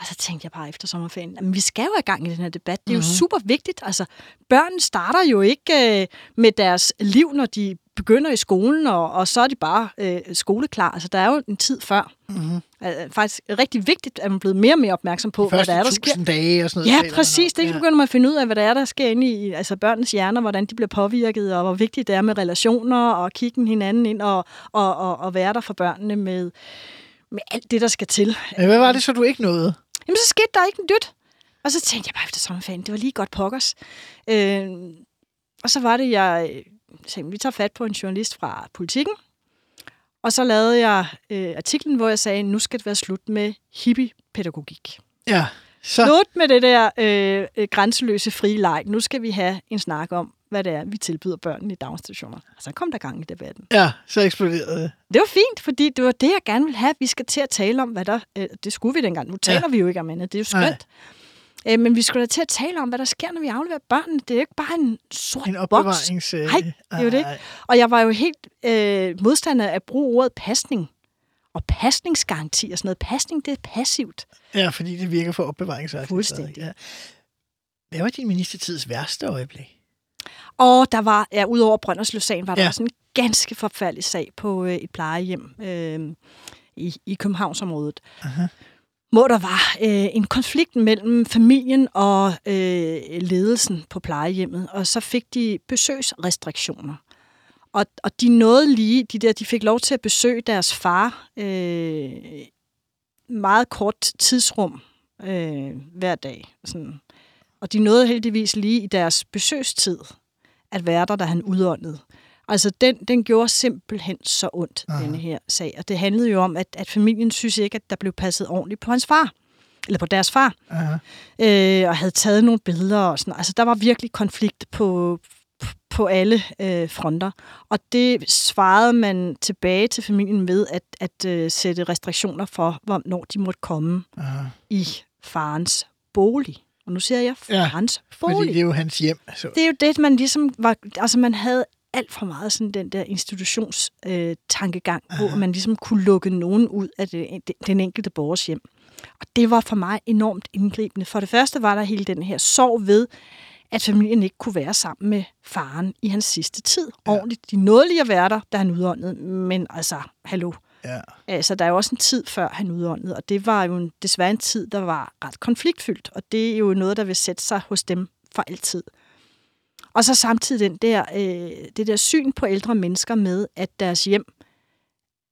Og så tænkte jeg bare efter sommerferien, at vi skal jo i gang i den her debat. Det er jo mm-hmm. super vigtigt. Altså, børn starter jo ikke øh, med deres liv, når de begynder i skolen, og, og så er de bare øh, skoleklar. Altså, der er jo en tid før. Mm-hmm. Altså, faktisk rigtig vigtigt, at man er blevet mere og mere opmærksom på, hvad der er, der sker. dage og sådan noget. Ja, præcis. Det begynder man at finde ud af, hvad der er, der sker inde i altså børnenes hjerner, hvordan de bliver påvirket, og hvor vigtigt det er med relationer, og kigge hinanden ind, og, og, og, og være der for børnene med, med alt det, der skal til. Men hvad var det så, du ikke nåede? Jamen, så skete der ikke en dyt. Og så tænkte jeg bare efter sommerferien, det var lige godt pokkers. Øh, og så var det, jeg øh, tænkte, vi tager fat på en journalist fra politikken. Og så lavede jeg øh, artiklen, hvor jeg sagde, nu skal det være slut med hippie-pædagogik. Ja, så... Slut med det der øh, øh, grænseløse frie leg. Nu skal vi have en snak om, hvad det er, vi tilbyder børnene i daginstitutioner. Og så kom der gang i debatten. Ja, så eksploderede det. Det var fint, fordi det var det, jeg gerne ville have. Vi skal til at tale om, hvad der... Øh, det skulle vi dengang. Nu taler ja. vi jo ikke om andet. Det er jo skønt. Øh, men vi skulle da til at tale om, hvad der sker, når vi afleverer børnene. Det er jo ikke bare en sort En boks. opbevarings... Nej, det er jo det. Og jeg var jo helt øh, modstander af at bruge ordet pasning. Og pasningsgaranti og sådan noget. Pasning, det er passivt. Ja, fordi det virker for opbevaringsagtigt. Fuldstændig. Ja. Hvad var din ministertids værste øjeblik? Og der var, ja, udover Brøndersløs-sagen, var der ja. også en ganske forfærdelig sag på øh, et plejehjem øh, i, i Københavnsområdet. Aha. Hvor der var øh, en konflikt mellem familien og øh, ledelsen på plejehjemmet, og så fik de besøgsrestriktioner. Og, og de nåede lige, de der, de fik lov til at besøge deres far øh, meget kort tidsrum øh, hver dag. Sådan. Og de nåede heldigvis lige i deres besøgstid at være der, da han udåndede. Altså, den, den gjorde simpelthen så ondt, Aha. denne her sag. Og det handlede jo om, at, at familien synes ikke, at der blev passet ordentligt på hans far. Eller på deres far. Aha. Øh, og havde taget nogle billeder og sådan. Altså, der var virkelig konflikt på, på alle øh, fronter. Og det svarede man tilbage til familien ved at, at øh, sætte restriktioner for, hvornår de måtte komme Aha. i farens bolig. Og nu siger jeg Ja, farens Fordi det er jo hans hjem. Så. Det er jo det, man ligesom var... Altså, man havde alt for meget sådan den der institutionstankegang, øh, hvor man ligesom kunne lukke nogen ud af det, den enkelte borgers hjem. Og det var for mig enormt indgribende. For det første var der hele den her sorg ved, at familien ikke kunne være sammen med faren i hans sidste tid. Ja. Ordentligt. De nåede lige at være der, da han udåndede, men altså, hallo. Ja. Altså, der er jo også en tid før han udåndede, og det var jo en, desværre en tid, der var ret konfliktfyldt, og det er jo noget, der vil sætte sig hos dem for altid. Og så samtidig den der, øh, det der syn på ældre mennesker med, at deres hjem,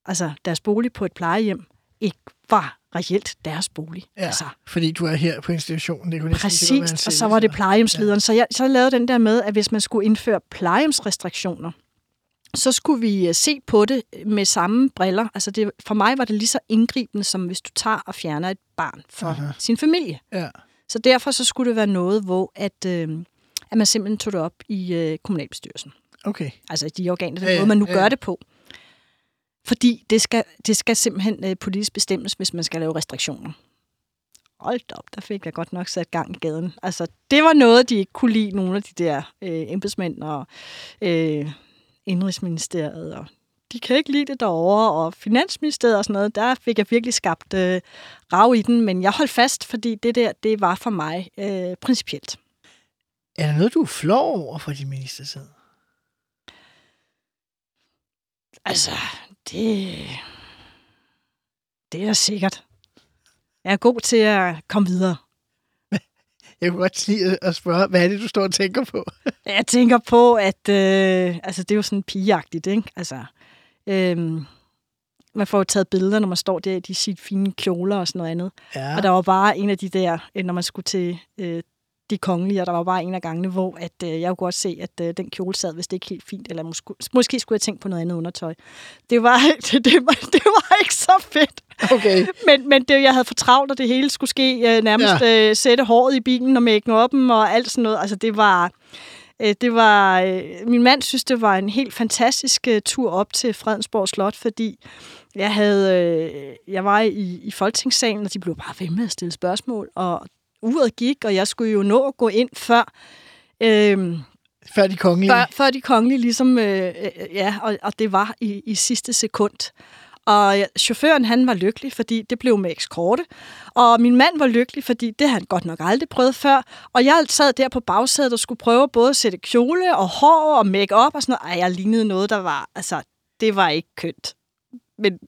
altså deres bolig på et plejehjem, ikke var reelt deres bolig. Ja, Altså, fordi du er her på institutionen. Det kunne præcis, ikke være en og så var det plejehjemslederen. Ja. Så jeg så lavede den der med, at hvis man skulle indføre plejehjemsrestriktioner, så skulle vi øh, se på det med samme briller. Altså det, for mig var det lige så indgribende, som hvis du tager og fjerner et barn fra Aha. Sin familie. Ja. Så derfor så skulle det være noget, hvor at, øh, at man simpelthen tog det op i øh, kommunalbestyrelsen. Okay. Altså de organer, den Ja, måde man nu ja, gør det på. Fordi det skal, det skal simpelthen øh, politisk bestemmes, hvis man skal lave restriktioner. Hold op, der fik jeg godt nok sat gang i gaden. Altså, det var noget, de ikke kunne lide, nogle af de der øh, embedsmænd og øh, indrigsministeriet. Og de kan ikke lide det derovre, og Finansministeriet og sådan noget, der fik jeg virkelig skabt øh, rav i den, men jeg holdt fast, fordi det der, det var for mig øh, principielt. Er der noget, du er flov over for din ministertid? Altså, det, det er sikkert. Jeg er god til at komme videre. Jeg kunne godt lide at spørge, hvad er det, du står og tænker på? (laughs) Jeg tænker på, at øh, altså, det er jo sådan pigeagtigt, ikke? Altså, øh, man får jo taget billeder, når man står der i de sit fine kjoler og sådan noget andet. Ja. Og der var bare en af de der, øh, når man skulle til øh, de kongelige, og der var bare en af gangene, hvor at, øh, jeg kunne godt se, at øh, den kjole sad vist ikke helt fint, eller måske, måske skulle jeg tænke på noget andet undertøj. Det var, (laughs) det, det, var, det var ikke så fedt. Okay. (laughs) Men, men det, jeg havde for travlt, og det hele skulle ske øh, nærmest ja. øh, sætte håret i bilen og make up'en og alt sådan noget. Altså det var... Øh, det var øh, min mand synes, det var en helt fantastisk øh, tur op til Fredensborg Slot, fordi jeg havde jeg var i, i folketingssalen, og de blev bare ved med at stille spørgsmål, og uret gik, og jeg skulle jo nå at gå ind før... Øh, Før de kongelige. før, før de kongelige ligesom, øh, øh, ja, og, og det var i, i sidste sekund. Og ja, chaufføren, han var lykkelig, fordi det blev med ekskorte. Og min mand var lykkelig, fordi det havde han godt nok aldrig prøvet før. Og jeg sad der på bagsædet og skulle prøve både at sætte kjole og hår og make op og sådan noget. Ej, jeg lignede noget, der var, altså, det var ikke kønt. Men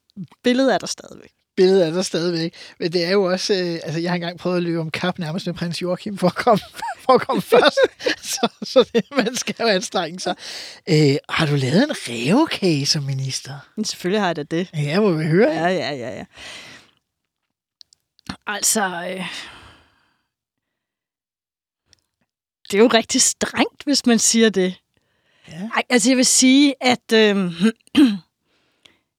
billedet er der stadigvæk billedet er der stadigvæk. Men det er jo også... Øh, altså, jeg har engang prøvet at løbe om kap nærmest med prins Joachim for at komme, for at komme først. (laughs) Så, så det, man skal jo anstrenge sig. Øh, har du lavet en revkage som minister? Selvfølgelig har jeg da det. Ja, må vi høre. Ja, ja, ja, ja. Altså... Øh... Det er jo rigtig strengt, hvis man siger det. Ja. Ej, altså jeg vil sige, at... Øh... (clears throat)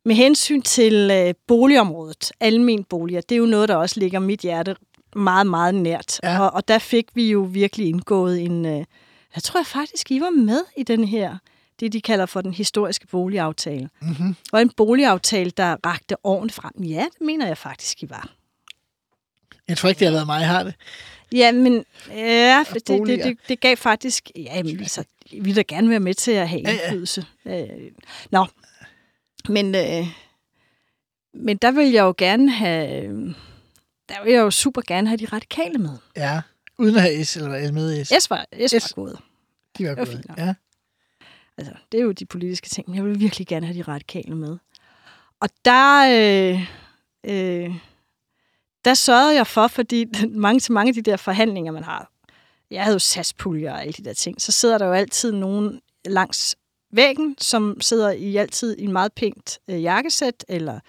Med hensyn til øh, boligområdet, almen boliger, det er jo noget, der også ligger mit hjerte meget, meget nært. Ja. Og, og der fik vi jo virkelig indgået en... Øh, jeg tror jeg faktisk, I var med i den her, det de kalder for den historiske boligaftale. Mm-hmm. Og en boligaftale, der rakte ordentligt frem. Ja, det mener jeg faktisk, I var. Jeg tror ikke, det har været mig, har det? Ja, men ja, det, det, det, det gav faktisk... Ja, men, altså, vi vil da gerne være med til at have Ja, ja. indflydelse. Øh, Nå, men, øh, men der vil jeg jo gerne have... Der vil jeg jo super gerne have de radikale med. Ja. Uden at have S, eller? Med S. S var, S var S. gået. De var det var gået. Ja. Altså, det er jo de politiske ting, men jeg vil virkelig gerne have de radikale med. Og der, øh, øh, der sørgede jeg for, fordi (laughs) mange til mange af de der forhandlinger, man har, jeg havde jo satspuljer og alle de der ting, så sidder der jo altid nogen langs væggen, som sidder i altid i en meget pænt øh, jakkesæt, eller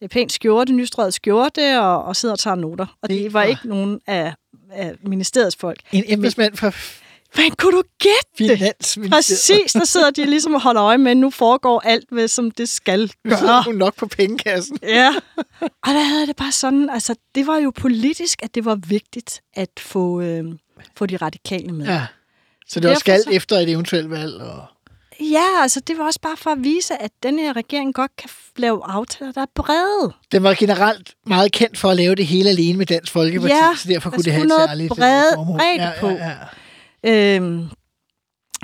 et pænt skjorte, nystrøget skjorte, og, og sidder og tager noter. Og det, Det var ikke nogen af, af ministeriets folk. En embedsmand fra Hvordan kunne du gætte det? Præcis, der sidder de ligesom og holder øje med, nu foregår alt, hvad, som det skal Nu gøre. hun nok på pengekassen. Ja, og der havde det bare sådan, altså det var jo politisk, at det var vigtigt at få, øh, få de radikale med. Ja. Så det var skal så- efter et eventuelt valg. Og... Ja, altså det var også bare for at vise, at den her regering godt kan lave aftaler, der er brede. Den var generelt meget kendt for at lave det hele alene med Dansk Folkeparti, Ja, så derfor der kunne det have et særligt øh, bred- formål. bredde ja, på. Ja, ja. Øhm,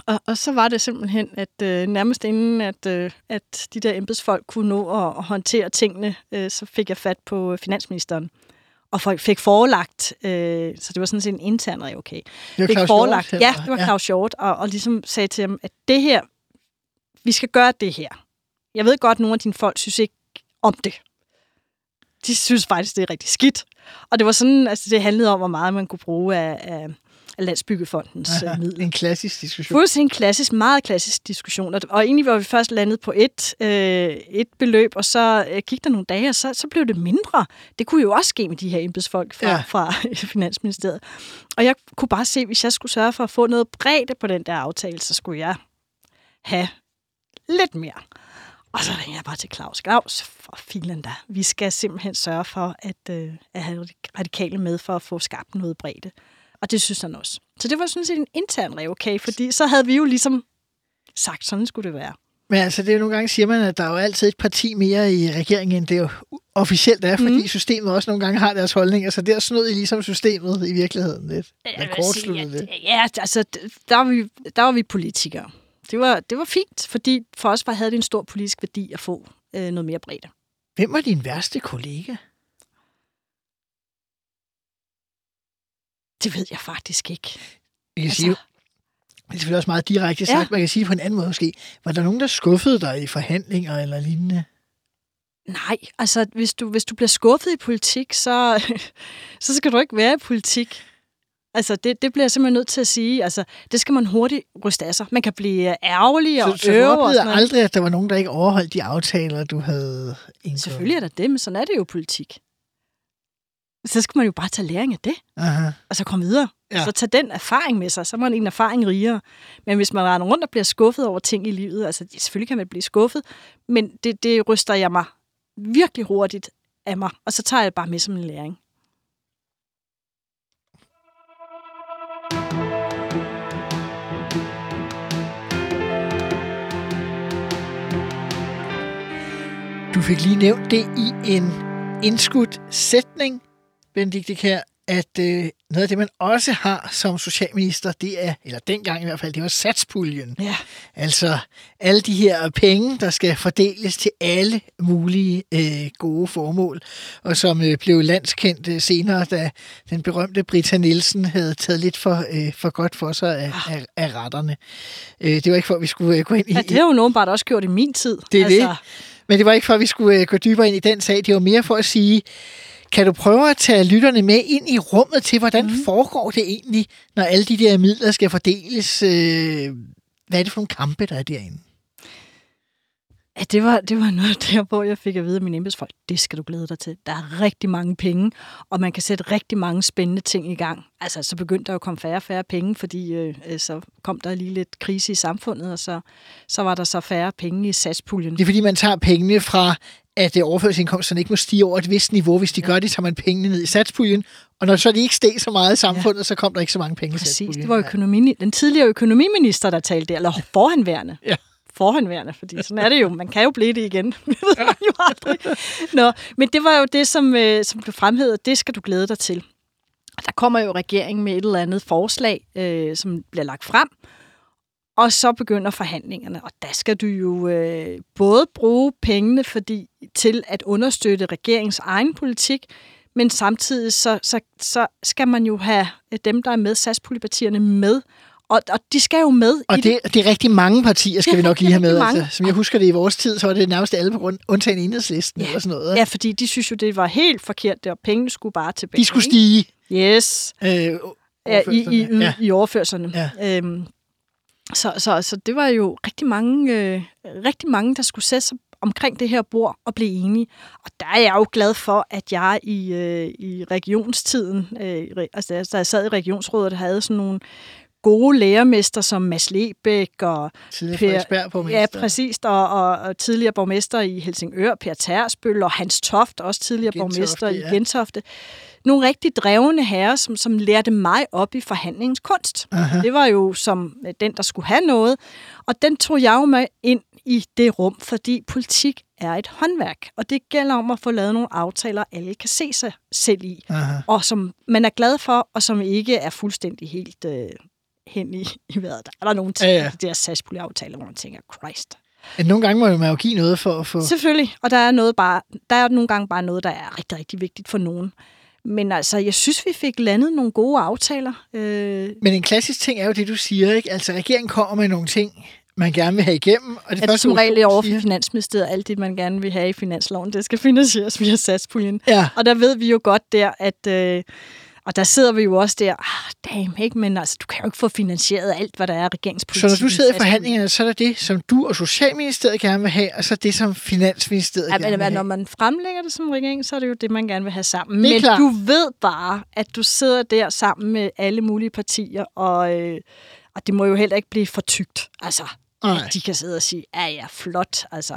og, og så var det simpelthen, at øh, nærmest inden, at, øh, at de der embedsfolk kunne nå at, at håndtere tingene, øh, så fik jeg fat på øh, finansministeren. Og folk fik forelagt, øh, så det var sådan set en intern okay. Det var fik Claus forelagt, Hjort, ja, det var Claus Hjort, og, og ligesom sagde til ham, at det her, vi skal gøre det her. Jeg ved godt, at nogle af dine folk synes ikke om det. De synes faktisk, det er rigtig skidt. Og det var sådan, altså det handlede om, hvor meget man kunne bruge af, af, af Landsbyggefondens Ja. (laughs) øh, midler. En klassisk diskussion. Fuldstændig en klassisk, meget klassisk diskussion. Og, og egentlig var vi først landet på et, øh, et beløb, og så øh, gik der nogle dage, og så, så blev det mindre. Det kunne jo også ske med de her embedsfolk fra, ja. fra (laughs) Finansministeriet. Og jeg kunne bare se, hvis jeg skulle sørge for at få noget bredde på den der aftale, så skulle jeg have lidt mere. Og så ringede jeg bare til Claus. Claus, for filen da. Vi skal simpelthen sørge for at, øh, at have radikale med for at få skabt noget bredde. Og det synes han også. Så det var sådan set en intern revkage, fordi så havde vi jo ligesom sagt, sådan skulle det være. Men altså, det er jo nogle gange, siger man, at der er jo altid et parti mere i regeringen, end det jo officielt er, fordi Mhm. systemet også nogle gange har deres holdninger, så der snød I ligesom systemet i virkeligheden lidt. Jeg vil sige, det. at- Ja, altså, der var, vi, der var vi politikere. Det var, det var fint, fordi for os var, havde det en stor politisk værdi at få øh, noget mere bredde. Hvem var din værste kollega? Det ved jeg faktisk ikke. Jeg kan Altså- sige, det er selvfølgelig også meget direkte sagt, Ja. man kan sige på en anden måde måske. Var der nogen, der skuffede dig i forhandlinger eller lignende? Nej, altså hvis du, hvis du bliver skuffet i politik, så, (laughs) så skal du ikke være i politik. Altså, det, det bliver jeg simpelthen nødt til at sige. Altså, det skal man hurtigt ryste af sig. Man kan blive ærgerlig og Så, så du øve og oplevede noget. aldrig, at der var nogen, der ikke overholdt de aftaler, du havde indgået? Selvfølgelig er der det, men sådan er det jo politik. Så skal man jo bare tage læring af det, Aha. og så komme videre. Ja. Så tage den erfaring med sig, så er man en erfaring rigere. Men hvis man render rundt og bliver skuffet over ting i livet, altså selvfølgelig kan man blive skuffet, men det, det ryster jeg mig virkelig hurtigt af mig, og så tager jeg det bare med som en læring. Fik lige nævnt det i en indskudt sætning, Benedikte Kær, at øh, noget af det, man også har som socialminister, det er, eller dengang i hvert fald, det var satspuljen. Ja. Altså alle de her penge, der skal fordeles til alle mulige øh, gode formål, og som øh, blev landskendt øh, senere, da den berømte Britta Nielsen havde taget lidt for, øh, for godt for sig af, af, af retterne. Øh, det var ikke for, at vi skulle øh, gå ind i... Ja, det har jo nogen bare også gjort i min tid. Det er altså, det. Men det var ikke for, at vi skulle øh, gå dybere ind i den sag. Det var mere for at sige, kan du prøve at tage lytterne med ind i rummet til, hvordan mm. foregår det egentlig, når alle de der midler skal fordeles? Øh, hvad er det for nogle kampe, der er derinde? Ja, det var, det var noget der, hvor jeg fik at vide af mine embedsfolk, det skal du glæde dig til. Der er rigtig mange penge, og man kan sætte rigtig mange spændende ting i gang. Altså, så begyndte der jo at komme færre og færre penge, fordi øh, øh, så kom der lige lidt krise i samfundet, og så, så var der så færre penge i satspuljen. Det er fordi, man tager pengene fra, at øh, overførselsindkomsterne ikke må stige over et vist niveau. Hvis de ja. gør det, tager man pengene ned i satspuljen. Og når så de ikke steg så meget i samfundet, ja. så kom der ikke så mange penge i Præcis, satspuljen. det var økonomi, den tidligere økonomiminister, der talte der, eller forhenværende. Ja. Forhenværende, fordi sådan er det jo. Man kan jo blive det igen. (laughs) Det ved man jo aldrig. Nå, men det var jo det, som, øh, som blev fremhævet. Det skal du glæde dig til. Der kommer jo regeringen med et eller andet forslag, øh, som bliver lagt frem, og så begynder forhandlingerne. Og der skal du jo øh, både bruge pengene fordi, til at understøtte regeringens egen politik, men samtidig så, så, så skal man jo have dem, der er med, SAS-politipartierne med, og, og de skal jo med Og i det, det er rigtig mange partier, skal vi nok lige have med. mange. Altså, som jeg husker det i vores tid, så var det nærmest alle på grund, undtagen enhedslisten Ja. eller sådan noget. Ja, fordi de synes jo, det var helt forkert, det, og pengene skulle bare tilbage. De skulle stige. Yes. Øh, Ja, i, i, overførslerne. ja. i overførslerne. Ja. Øhm, så, så, så det var jo rigtig mange, øh, rigtig mange, der skulle sætte sig omkring det her bord og blive enige. Og der er jeg jo glad for, at jeg i, øh, i regionstiden, øh, i altså da jeg sad i regionsrådet, havde sådan nogle gode lærermester som Mads Lebæk og Tidligere Per- Ja, præcis. Og, og, og tidligere borgmester i Helsingør, Per Tersbøl, og Hans Toft, også tidligere Gentofte, borgmester i ja. Gentofte. Nogle rigtig drevne herrer, som, som lærte mig op i forhandlingens kunst. Aha. Det var jo som øh, den, der skulle have noget. Og den tog jeg jo med ind i det rum, fordi politik er et håndværk. Og det gælder om at få lavet nogle aftaler, alle kan se sig selv i. Aha. Og som man er glad for, og som ikke er fuldstændig helt øh, hen i, i vejret. Der er der nogle ting, Ja, ja, de der satspuljeaftaler, hvor man tænker, Christ. Men nogle gange må man jo give noget for at få... Selvfølgelig, og der er, noget bare, der er nogle gange bare noget, der er rigtig, rigtig vigtigt for nogen. Men altså, jeg synes, vi fik landet nogle gode aftaler. Øh, Men en klassisk ting er jo det, du siger, ikke? Altså, regeringen kommer med nogle ting, man gerne vil have igennem. Og det at første, som regel er over for Finansministeriet, alt det, man gerne vil have i finansloven, det skal finansieres via satspuljen. Ja, Og der ved vi jo godt der, at... Øh, og der sidder vi jo også der, ah, damn, ikke? Men altså, du kan jo ikke få finansieret alt, hvad der er regeringspolitik. så når du sidder i satspuljen. forhandlingerne, så er der det, som du og Socialministeriet gerne vil have, og så det, som Finansministeriet Ja, gerne vil men, når have. man fremlægger det som regering, så er det jo det, man gerne vil have sammen. Det Men klart. du ved bare, at du sidder der sammen med alle mulige partier, og, øh, og det må jo heller ikke blive for tygt. Altså, Nej. at de kan sidde og sige, ja ja, flot, altså,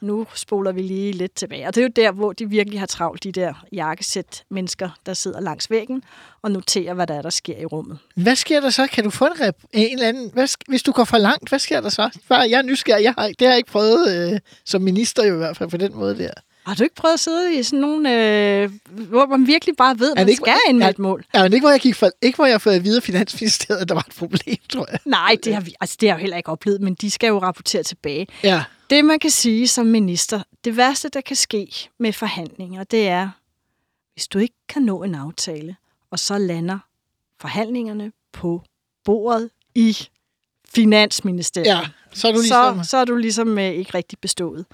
nu spoler vi lige lidt tilbage. Og det er jo der, hvor de virkelig har travlt, de der jakkesæt mennesker, der sidder langs væggen og noterer, hvad der er, der sker i rummet. Hvad sker der så? Kan du få en, rep- en eller anden... Hvad, sk- hvis du går for langt, hvad sker der så? Bare, jeg er nysgerrig. Jeg har, det har jeg ikke prøvet øh, som minister jo i hvert fald på den måde der. Har du ikke prøvet at sidde i sådan nogle, øh, hvor man virkelig bare ved, at man ikke- skal ind med et mål? Ja, men ikke hvor jeg gik for, ikke hvor jeg har fået at vide af Finansministeriet, at der var et problem, tror jeg. Nej, det har, vi, altså, det har jeg jo heller ikke oplevet, men de skal jo rapportere tilbage. Ja, Det, man kan sige som minister, det værste, der kan ske med forhandlinger, det er, hvis du ikke kan nå en aftale, og så lander forhandlingerne på bordet i Finansministeriet. ja. Så er du ligesom... så, så er du ligesom øh, ikke rigtig bestået.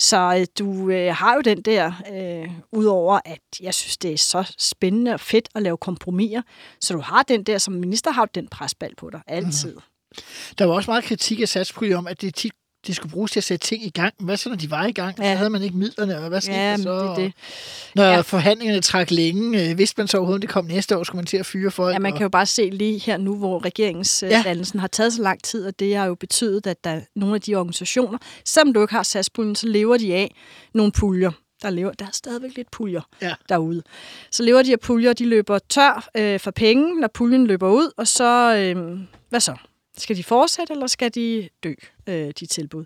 Så øh, du øh, har jo den der, øh, udover at jeg synes, det er så spændende og fedt at lave kompromiser, så du har den der, som minister har du den presbal på dig, altid. Mm. Der var også meget kritik af satspulje om, at det tit det skulle bruges til at sætte ting i gang. Hvad så, når de var i gang? Ja. Så havde man ikke midlerne, og hvad skete Ja, der så? det det. Når ja. Forhandlingerne trak længe, øh, vidste man så overhovedet, det kom næste år, skulle man til at fyre folk? Ja, man kan jo bare se lige her nu, hvor regeringsdannelsen ja. har taget så lang tid, og det har jo betydet, at der er nogle af de organisationer, selvom du ikke har satspuljen, så lever de af nogle puljer. Der, lever, der er stadigvæk lidt puljer Ja. derude. Så lever de af puljer, de løber tør øh, for penge, når puljen løber ud, og så, øh, hvad så? Skal de fortsætte, eller skal de dø, øh, de tilbud?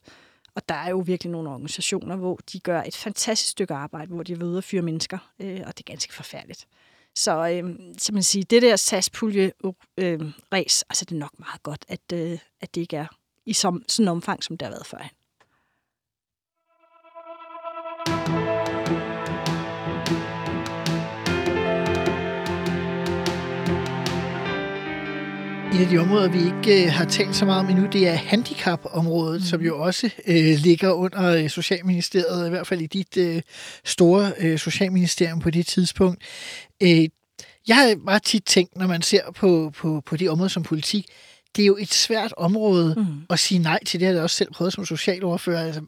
Og der er jo virkelig nogle organisationer, hvor de gør et fantastisk stykke arbejde, hvor de er ude og fyre mennesker, øh, og det er ganske forfærdeligt. Så, øh, så man siger, det der saspulje øh, ræs, altså det er nok meget godt, at, øh, at det ikke er i som, sådan en omfang, som det har været førhen. Et af de områder, vi ikke øh, har talt så meget om endnu, det er handicapområdet, mm. som jo også øh, ligger under øh, Socialministeriet, i hvert fald i dit øh, store øh, Socialministerium på det tidspunkt. Øh, jeg har bare tit tænkt, når man ser på, på, på de områder som politik, det er jo et svært område mm. at sige nej til. Det har jeg også selv prøvet som socialordfører. Altså,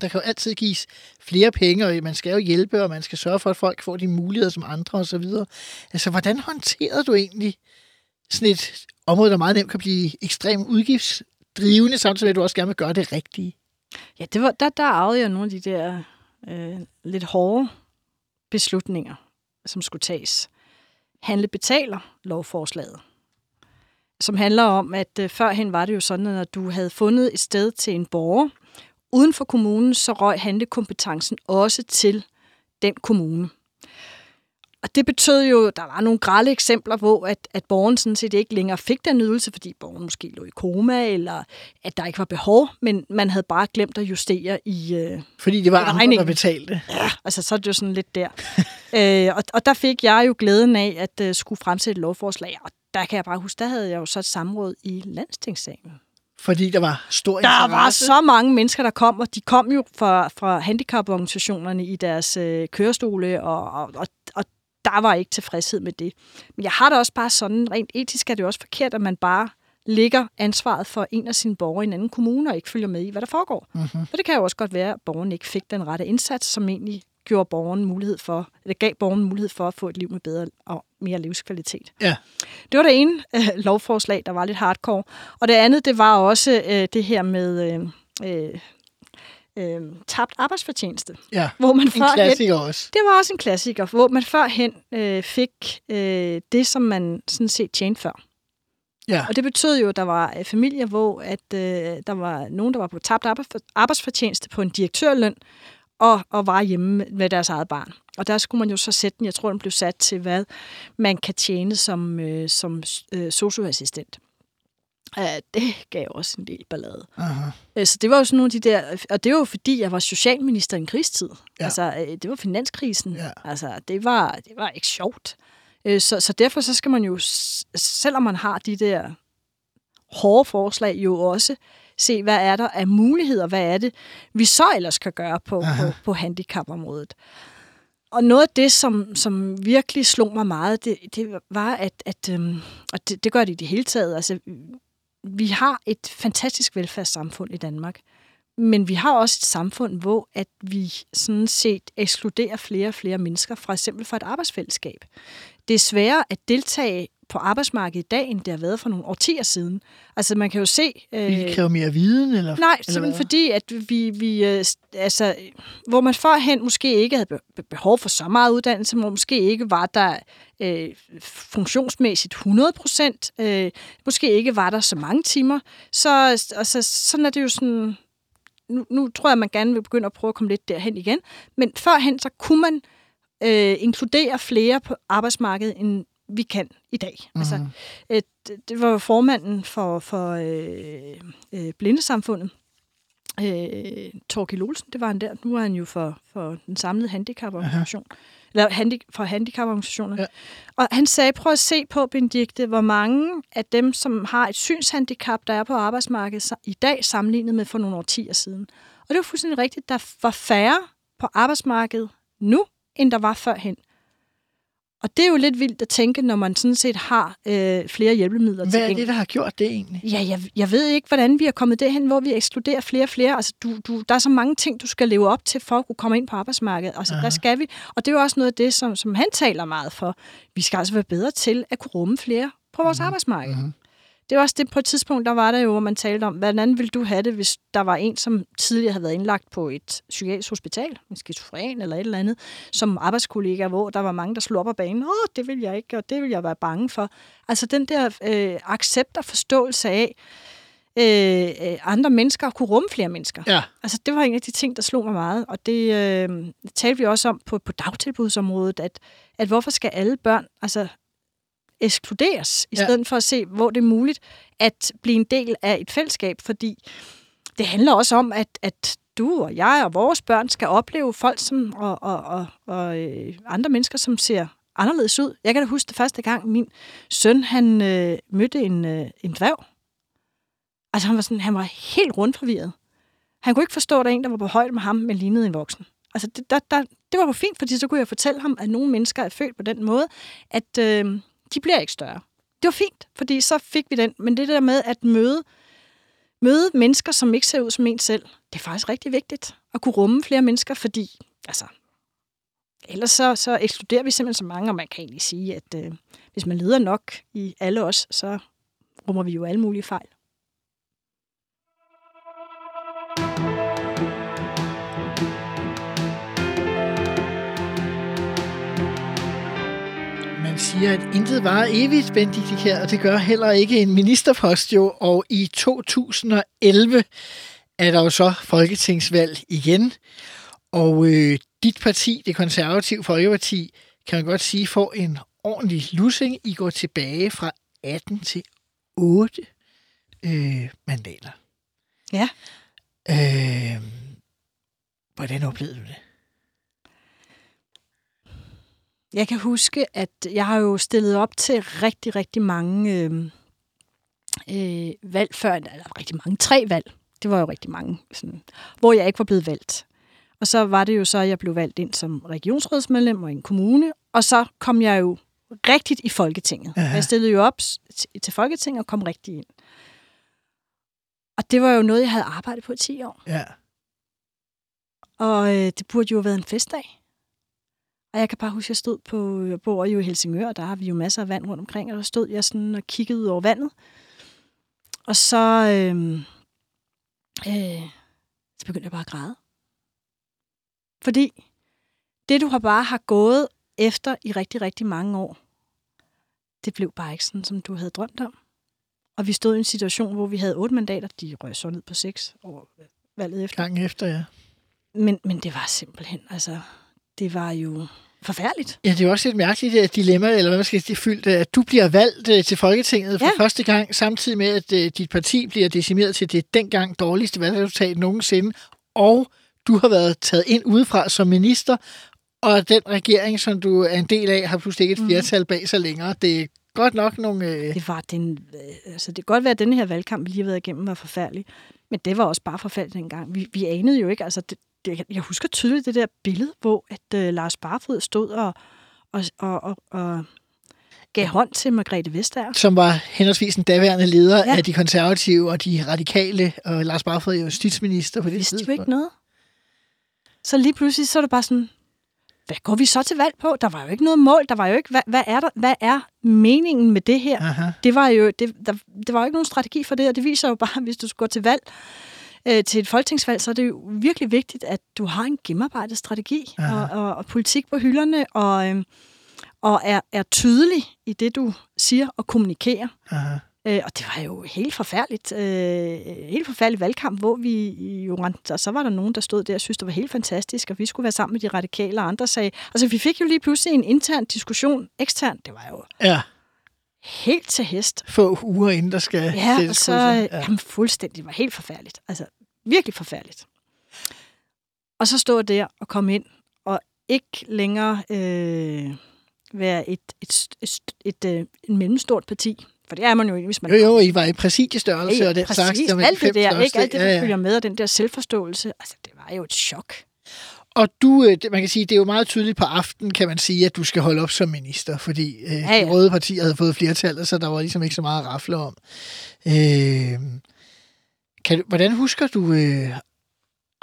der kan jo altid gives flere penge, og man skal jo hjælpe, og man skal sørge for, at folk får de muligheder som andre osv. Altså, hvordan håndterede du egentlig sådan et område, der meget nemt kan blive ekstremt udgiftsdrivende, samtidig med, at du også gerne vil gøre det rigtige? Ja, det var, der, der arvede jeg nogle af de der øh, lidt hårde beslutninger, som skulle tages. Handle betaler lovforslaget, som handler om, at øh, førhen var det jo sådan, at når du havde fundet et sted til en borger, uden for kommunen, så røg handlekompetencen også til den kommune. Og det betød jo, der var nogle grælde eksempler, hvor at, at borgeren sådan set ikke længere fik den ydelse, fordi borgeren måske lå i koma, eller at der ikke var behov, men man havde bare glemt at justere i, øh, Fordi det var andre, der betalte. Ja, altså så er det jo sådan lidt der. (laughs) øh, og, og der fik jeg jo glæden af at uh, skulle fremsætte et lovforslag, og der kan jeg bare huske, der havde jeg jo så et samråd i landstingssalen. Fordi der var stor Der interesse. var så mange mennesker, der kom, og de kom jo fra, fra handicaporganisationerne i deres øh, kørestole, og, og, og der var ikke tilfredshed med det. Men jeg har da også bare sådan, rent etisk er det jo også forkert, at man bare lægger ansvaret for en af sine borgere i en anden kommune, og ikke følger med i, hvad der foregår. Mm-hmm. For det kan jo også godt være, at borgeren ikke fik den rette indsats, som egentlig gjorde borgeren mulighed for, eller gav borgeren mulighed for at få et liv med bedre og mere livskvalitet. Ja. Det var det ene øh, lovforslag, der var lidt hardcore. Og det andet, det var også øh, det her med øh, øh, øh, tabt arbejdsfortjeneste. Ja, Hvor man en klassiker også. det var også en klassiker, hvor man førhen øh, fik øh, det, som man sådan set tjente før. Ja. Og det betød jo, at der var øh, familier, hvor at, øh, der var nogen, der var på tabt arbejds- arbejdsfortjeneste på en direktørløn, og, og var hjemme med deres eget barn. Og der skulle man jo så sætte den, jeg tror, den blev sat til, hvad man kan tjene som, øh, som øh, socioassistent. Uh, det gav også en del ballade. Aha. Øh, Så det var jo sådan nogle af de der, og det var jo fordi, jeg var socialminister i en krigstid. Ja. Ja. Altså, øh, det var finanskrisen. Ja. Altså, det var, det var ikke sjovt. Øh, Så, så derfor så skal man jo, selvom man har de der hårde forslag, jo også se, hvad er der af muligheder, hvad er det, vi så ellers kan gøre på, på, på handicapområdet. Og noget af det, som, som virkelig slog mig meget, det, det var, at, at øhm, og det, det gør det i det hele taget, altså, vi har et fantastisk velfærdssamfund i Danmark, men vi har også et samfund, hvor at vi sådan set ekskluderer flere og flere mennesker, for eksempel fra et arbejdsfællesskab. Det er sværere at deltage på arbejdsmarkedet i dag, end det har været for nogle årtier siden. Altså man kan jo se... Vi kræver mere viden, eller? Nej, eller simpelthen hvad? fordi, at vi, vi øh, altså, hvor man førhen måske ikke havde be- behov for så meget uddannelse, hvor måske ikke var der øh, funktionsmæssigt 100 procent, øh, måske ikke var der så mange timer, så altså, sådan er det jo sådan nu, nu tror jeg, at man gerne vil begynde at prøve at komme lidt derhen igen. Men førhen, så kunne man øh, inkludere flere på arbejdsmarkedet, end vi kan i dag. Mm. Altså, øh, det- var formanden for, for øh, øh, blindesamfundet, øh, Torgild Olsen, det var han der. Nu er han jo for, for den samlede handicaporganisation. Eller handi, for handicaporganisationer. Ja. Og han sagde, prøv at se på, Benedikte, hvor mange af dem, som har et synshandicap, der er på arbejdsmarkedet i dag, sammenlignet med for nogle årtier siden. Og det var fuldstændig rigtigt. Der var færre på arbejdsmarkedet nu, end der var førhen. Og det er jo lidt vildt at tænke, når man sådan set har øh, flere hjælpemidler Hvad er det, der har gjort det egentlig? Ja, jeg, jeg ved ikke, hvordan vi er kommet derhen, hvor vi ekskluderer flere og flere. Altså, du, du, der er så mange ting, du skal leve op til, for at kunne komme ind på arbejdsmarkedet. Altså, der skal vi. Og det er jo også noget af det, som, som han taler meget for. Vi skal altså være bedre til at kunne rumme flere på vores mm-hmm. arbejdsmarked. Mm-hmm. Det er også det, på et tidspunkt, der var der jo, hvor man talte om, hvordan ville du have det, hvis der var en, som tidligere havde været indlagt på et psykiatrisk hospital, en skizofren eller et eller andet, som arbejdskollega, hvor der var mange, der slog op af banen. Åh, det vil jeg ikke, og det vil jeg være bange for. Altså den der øh, accept og forståelse af, øh, øh, andre mennesker kunne rumme flere mennesker. Ja. Altså, det var en af de ting, der slog mig meget, og det øh, talte vi også om på, på dagtilbudsområdet, at, at hvorfor skal alle børn altså, ekskluderes, i Ja. stedet for at se, hvor det er muligt at blive en del af et fællesskab, fordi det handler også om, at, at du og jeg og vores børn skal opleve folk som, og, og, og, og øh, andre mennesker, som ser anderledes ud. Jeg kan da huske det første gang, min søn han øh, mødte en, øh, en dværg. Altså han var, sådan, han var helt rundt forvirret. Han kunne ikke forstå, at der er en, der var på højde med ham, men lignede en voksen. Altså det, der, der, det var jo fint, fordi så kunne jeg fortælle ham, at nogle mennesker er født på den måde, at øh, de bliver ikke større. Det var fint, fordi så fik vi den. Men det der med at møde, møde mennesker, som ikke ser ud som en selv, det er faktisk rigtig vigtigt. At kunne rumme flere mennesker, fordi altså, ellers så, så ekskluderer vi simpelthen så mange, og man kan egentlig sige, at øh, hvis man leder nok i alle os, så rummer vi jo alle mulige fejl. Siger, at intet var evigt, Benedikt her, og det gør heller ikke en ministerpost jo. Og i 2011 er der jo så folketingsvalg igen. Og øh, dit parti, det konservative Folkeparti, kan man godt sige, får en ordentlig lussing. I går tilbage fra 18 til 8 øh, mandater. Ja. Øh, hvordan oplevede du det? Jeg kan huske, at jeg har jo stillet op til rigtig, rigtig mange øh, øh, valg før, eller rigtig mange, tre valg. Det var jo rigtig mange, sådan, hvor jeg ikke var blevet valgt. Og så var det jo så, at jeg blev valgt ind som regionsrådsmedlem og i en kommune, og så kom jeg jo rigtigt i Folketinget. Ja. Jeg stillede jo op til Folketinget og kom rigtig ind. Og det var jo noget, jeg havde arbejdet på i 10 år. Ja. Og øh, det burde jo have været en festdag. Og jeg kan bare huske, at jeg stod på, jeg bor jo i Helsingør, og der har vi jo masser af vand rundt omkring, og der stod jeg sådan og kiggede ud over vandet. Og så, øh, øh, så begyndte jeg bare at græde. Fordi det, du har bare har gået efter i rigtig, rigtig mange år, det blev bare ikke sådan, som du havde drømt om. Og vi stod i en situation, hvor vi havde otte mandater, de røg så ned på seks over valget efter. Gang efter, ja. Men, men det var simpelthen, altså, det var jo forfærdeligt. Ja, det er jo også et mærkeligt øh, dilemma, eller hvad man skal sige, fyldt, øh, at du bliver valgt øh, til Folketinget for ja. Første gang, samtidig med, at dit parti bliver decimeret til det dengang dårligste valgresultat nogensinde, og du har været taget ind udefra som minister, og den regering, som du er en del af, har pludselig ikke et flertal bag sig længere. Det er godt nok nogle... Øh, Det var den, øh, altså det kan godt være, at den her valgkamp, vi lige har været igennem, var forfærdelig. Men det var også bare forfærdeligt dengang. Vi, vi anede jo ikke, altså det, det, jeg husker tydeligt det der billede, hvor at øh, Lars Barfod stod og, og, og, og, og gav hånd til Margrethe Vestager. som var henholdsvis en daværende leder ja. Af de konservative og de radikale, og Lars Barfod er justitsminister på det vidste jo tidspunkt. ikke noget. Så lige pludselig så er det bare sådan, hvad går vi så til valg på? Der var jo ikke noget mål. Der var jo ikke, hvad, hvad, er, der, hvad er meningen med det her? Aha. Det var jo det, der, det var jo ikke nogen strategi for det, og det viser jo bare, at hvis du skal gå til valg, øh, til et folketingsvalg, så er det jo virkelig vigtigt, at du har en gennemarbejdet strategi og, og, og politik på hylderne, og, øh, og er, er tydelig i det, du siger og kommunikerer. Aha. Øh, og det var jo helt forfærdeligt. Øh, helt forfærdelig valgkamp, hvor vi jo rendte, og så var der nogen, der stod der og synes, det var helt fantastisk, og vi skulle være sammen med de radikale, og andre sagde... Altså, vi fik jo lige pludselig en intern diskussion eksternt. Det var jo Ja, helt til hest. få uger inden der skal Ja, og så ja. jamen, fuldstændig. Det var helt forfærdeligt. Altså, virkelig forfærdeligt. Og så stå der og komme ind, og ikke længere øh, være et, et, et, et, et, en mellemstort parti. For det er man jo ikke, hvis man... Jo, jo, I var i præsidiestørrelse og den præcis, slags. der alt det der, største. ikke? Alt det, der Ja, ja. følger med, og den der selvforståelse. Altså, det var jo et chok. Og du, øh, man kan sige, det er jo meget tydeligt på aftenen, kan man sige, at du skal holde op som minister, fordi øh, ja, Ja, ja. ja. de røde partier havde fået flertal, så der var ligesom ikke så meget at rafle om. Øh, kan du, hvordan husker du øh,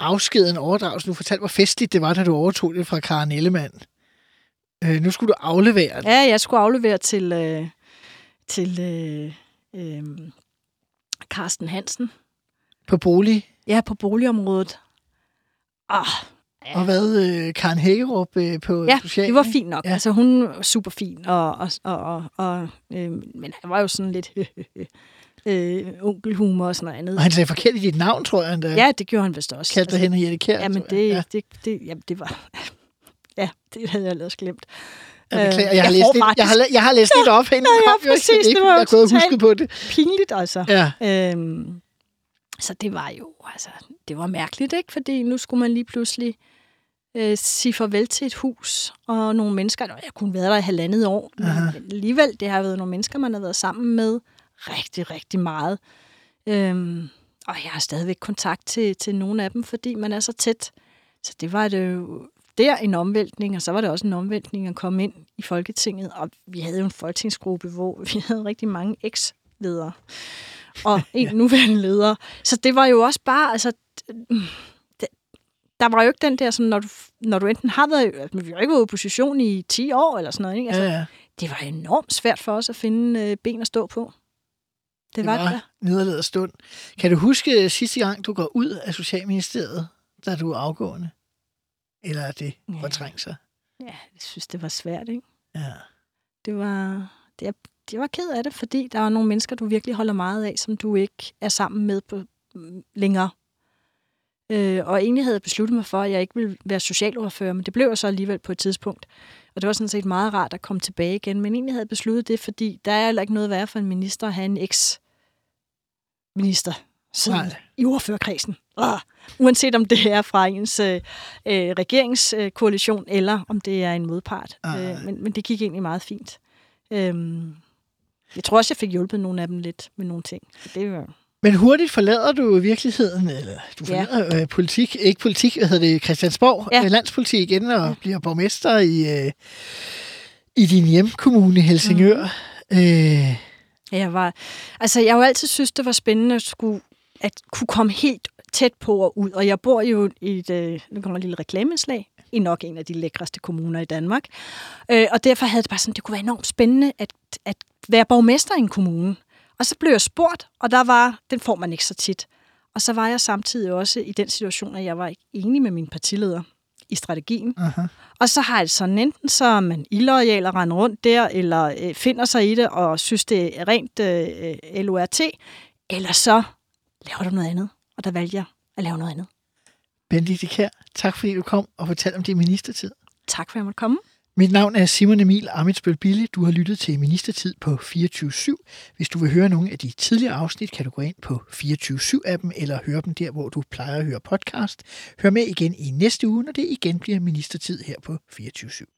afskeden overdragelsen? Du fortalte, hvor festligt det var, da du overtog det fra Karen Ellemann. Øh, nu skulle du aflevere det. Ja, jeg skulle aflevere til, øh, til øh, øh, Carsten Hansen. på bolig. Ja, på boligområdet. Ah, Og hvad, øh, Karen Hækkerup øh, på Ja, social? det var fint nok. Ja. Altså, hun var super fin, og, og, og, og, øh, men han var jo sådan lidt (laughs) øh, onkelhumor og sådan noget andet. Og han sagde forkert i dit navn, tror jeg endda. Ja, det gjorde han vist også. Kaldte dig Henriette Jette Kjær. Ja, men tror jeg. det, Ja. det, det, jamen, det var... (laughs) Ja, det havde jeg ellers glemt. Jeg, beklager, Øh, jeg, har jeg læst lidt, jeg, har, jeg har læst lidt (laughs) op, inden Ja, ja, jo ikke? præcis, Det var jeg kunne huske på det. Pinligt, altså. Ja. Øhm, så det var jo, altså, det var mærkeligt, ikke? Fordi nu skulle man lige pludselig øh, sige farvel til et hus og nogle mennesker. Nå, Jeg kunne være der i halvandet år, men Aha. alligevel, det har været nogle mennesker, man har været sammen med rigtig, rigtig meget. Øhm, og jeg har stadigvæk kontakt til, til nogle af dem, fordi man er så tæt. Så det var det jo der en omvæltning, og så var det også en omvæltning at komme ind i Folketinget. Og vi havde jo en folketingsgruppe, hvor vi havde rigtig mange eks-ledere og (laughs) en nuværende leder. Så det var jo også bare, altså, det, der var jo ikke den der, som når du, når du enten har været, altså, vi har jo ikke været i opposition i 10 år eller sådan noget, ikke? Altså, Ja, ja. det var enormt svært for os at finde øh, ben at stå på. Det, Det var, var det. nederlaget stund. Kan du huske øh, sidste gang, du går ud af Socialministeriet, da du er afgående? Eller er det fortrængt sig? Ja, jeg synes, det var svært, ikke? Ja. Det var, det, jeg, jeg var ked af det, fordi der var nogle mennesker, du virkelig holder meget af, som du ikke er sammen med på mm, længere. Øh, og egentlig havde jeg besluttet mig for, at jeg ikke ville være socialordfører, men det blev jeg så alligevel på et tidspunkt. Og det var sådan set meget rart at komme tilbage igen. Men egentlig havde jeg besluttet det, fordi der er heller ikke noget værre for en minister at have en eks-minister Nej. i ordførerkredsen. Ah, uanset om det er fra ens øh, øh, regeringskoalition, eller om det er en modpart. Ah. Øh, men, men det gik egentlig meget fint. Øhm, jeg tror også, jeg fik hjulpet nogle af dem lidt med nogle ting. Så Det var, Men hurtigt forlader du virkeligheden, eller du Ja. forlader øh, politik, ikke politik, hvad hedder det, Christiansborg, Ja. ja. landspolitik igen, og bliver borgmester i, øh, i din hjemkommune Helsingør. Mm. Øh, jeg var, altså, jeg har jo altid synes, det var spændende at, skulle, at kunne komme helt tæt på og ud. Og jeg bor jo i et, øh, nu kommer et lille reklameslag, i nok en af de lækreste kommuner i Danmark. Øh, og derfor havde det bare sådan, det kunne være enormt spændende at, at være borgmester i en kommune. Og så blev jeg spurgt, og der var, den får man ikke så tit. Og så var jeg samtidig også i den situation, at jeg var ikke enig med min partileder i strategien. aha. Og så har jeg sådan, enten så er man illoyal og render rundt der, eller øh, finder sig i det og synes, det er rent øh, LORT, eller så laver du noget andet. Og der valgte jeg at lave noget andet. Benedikte Kjær, tak fordi du kom og fortalte om din ministertid. Tak for, at jeg måtte komme. Mit navn er Simon Emil Amitsbøl Bille. Du har lyttet til Ministertid på 24-7. Hvis du vil høre nogle af de tidligere afsnit, kan du gå ind på 24-7-appen eller høre dem der, hvor du plejer at høre podcast. Hør med igen i næste uge, når det igen bliver Ministertid her på 24-7.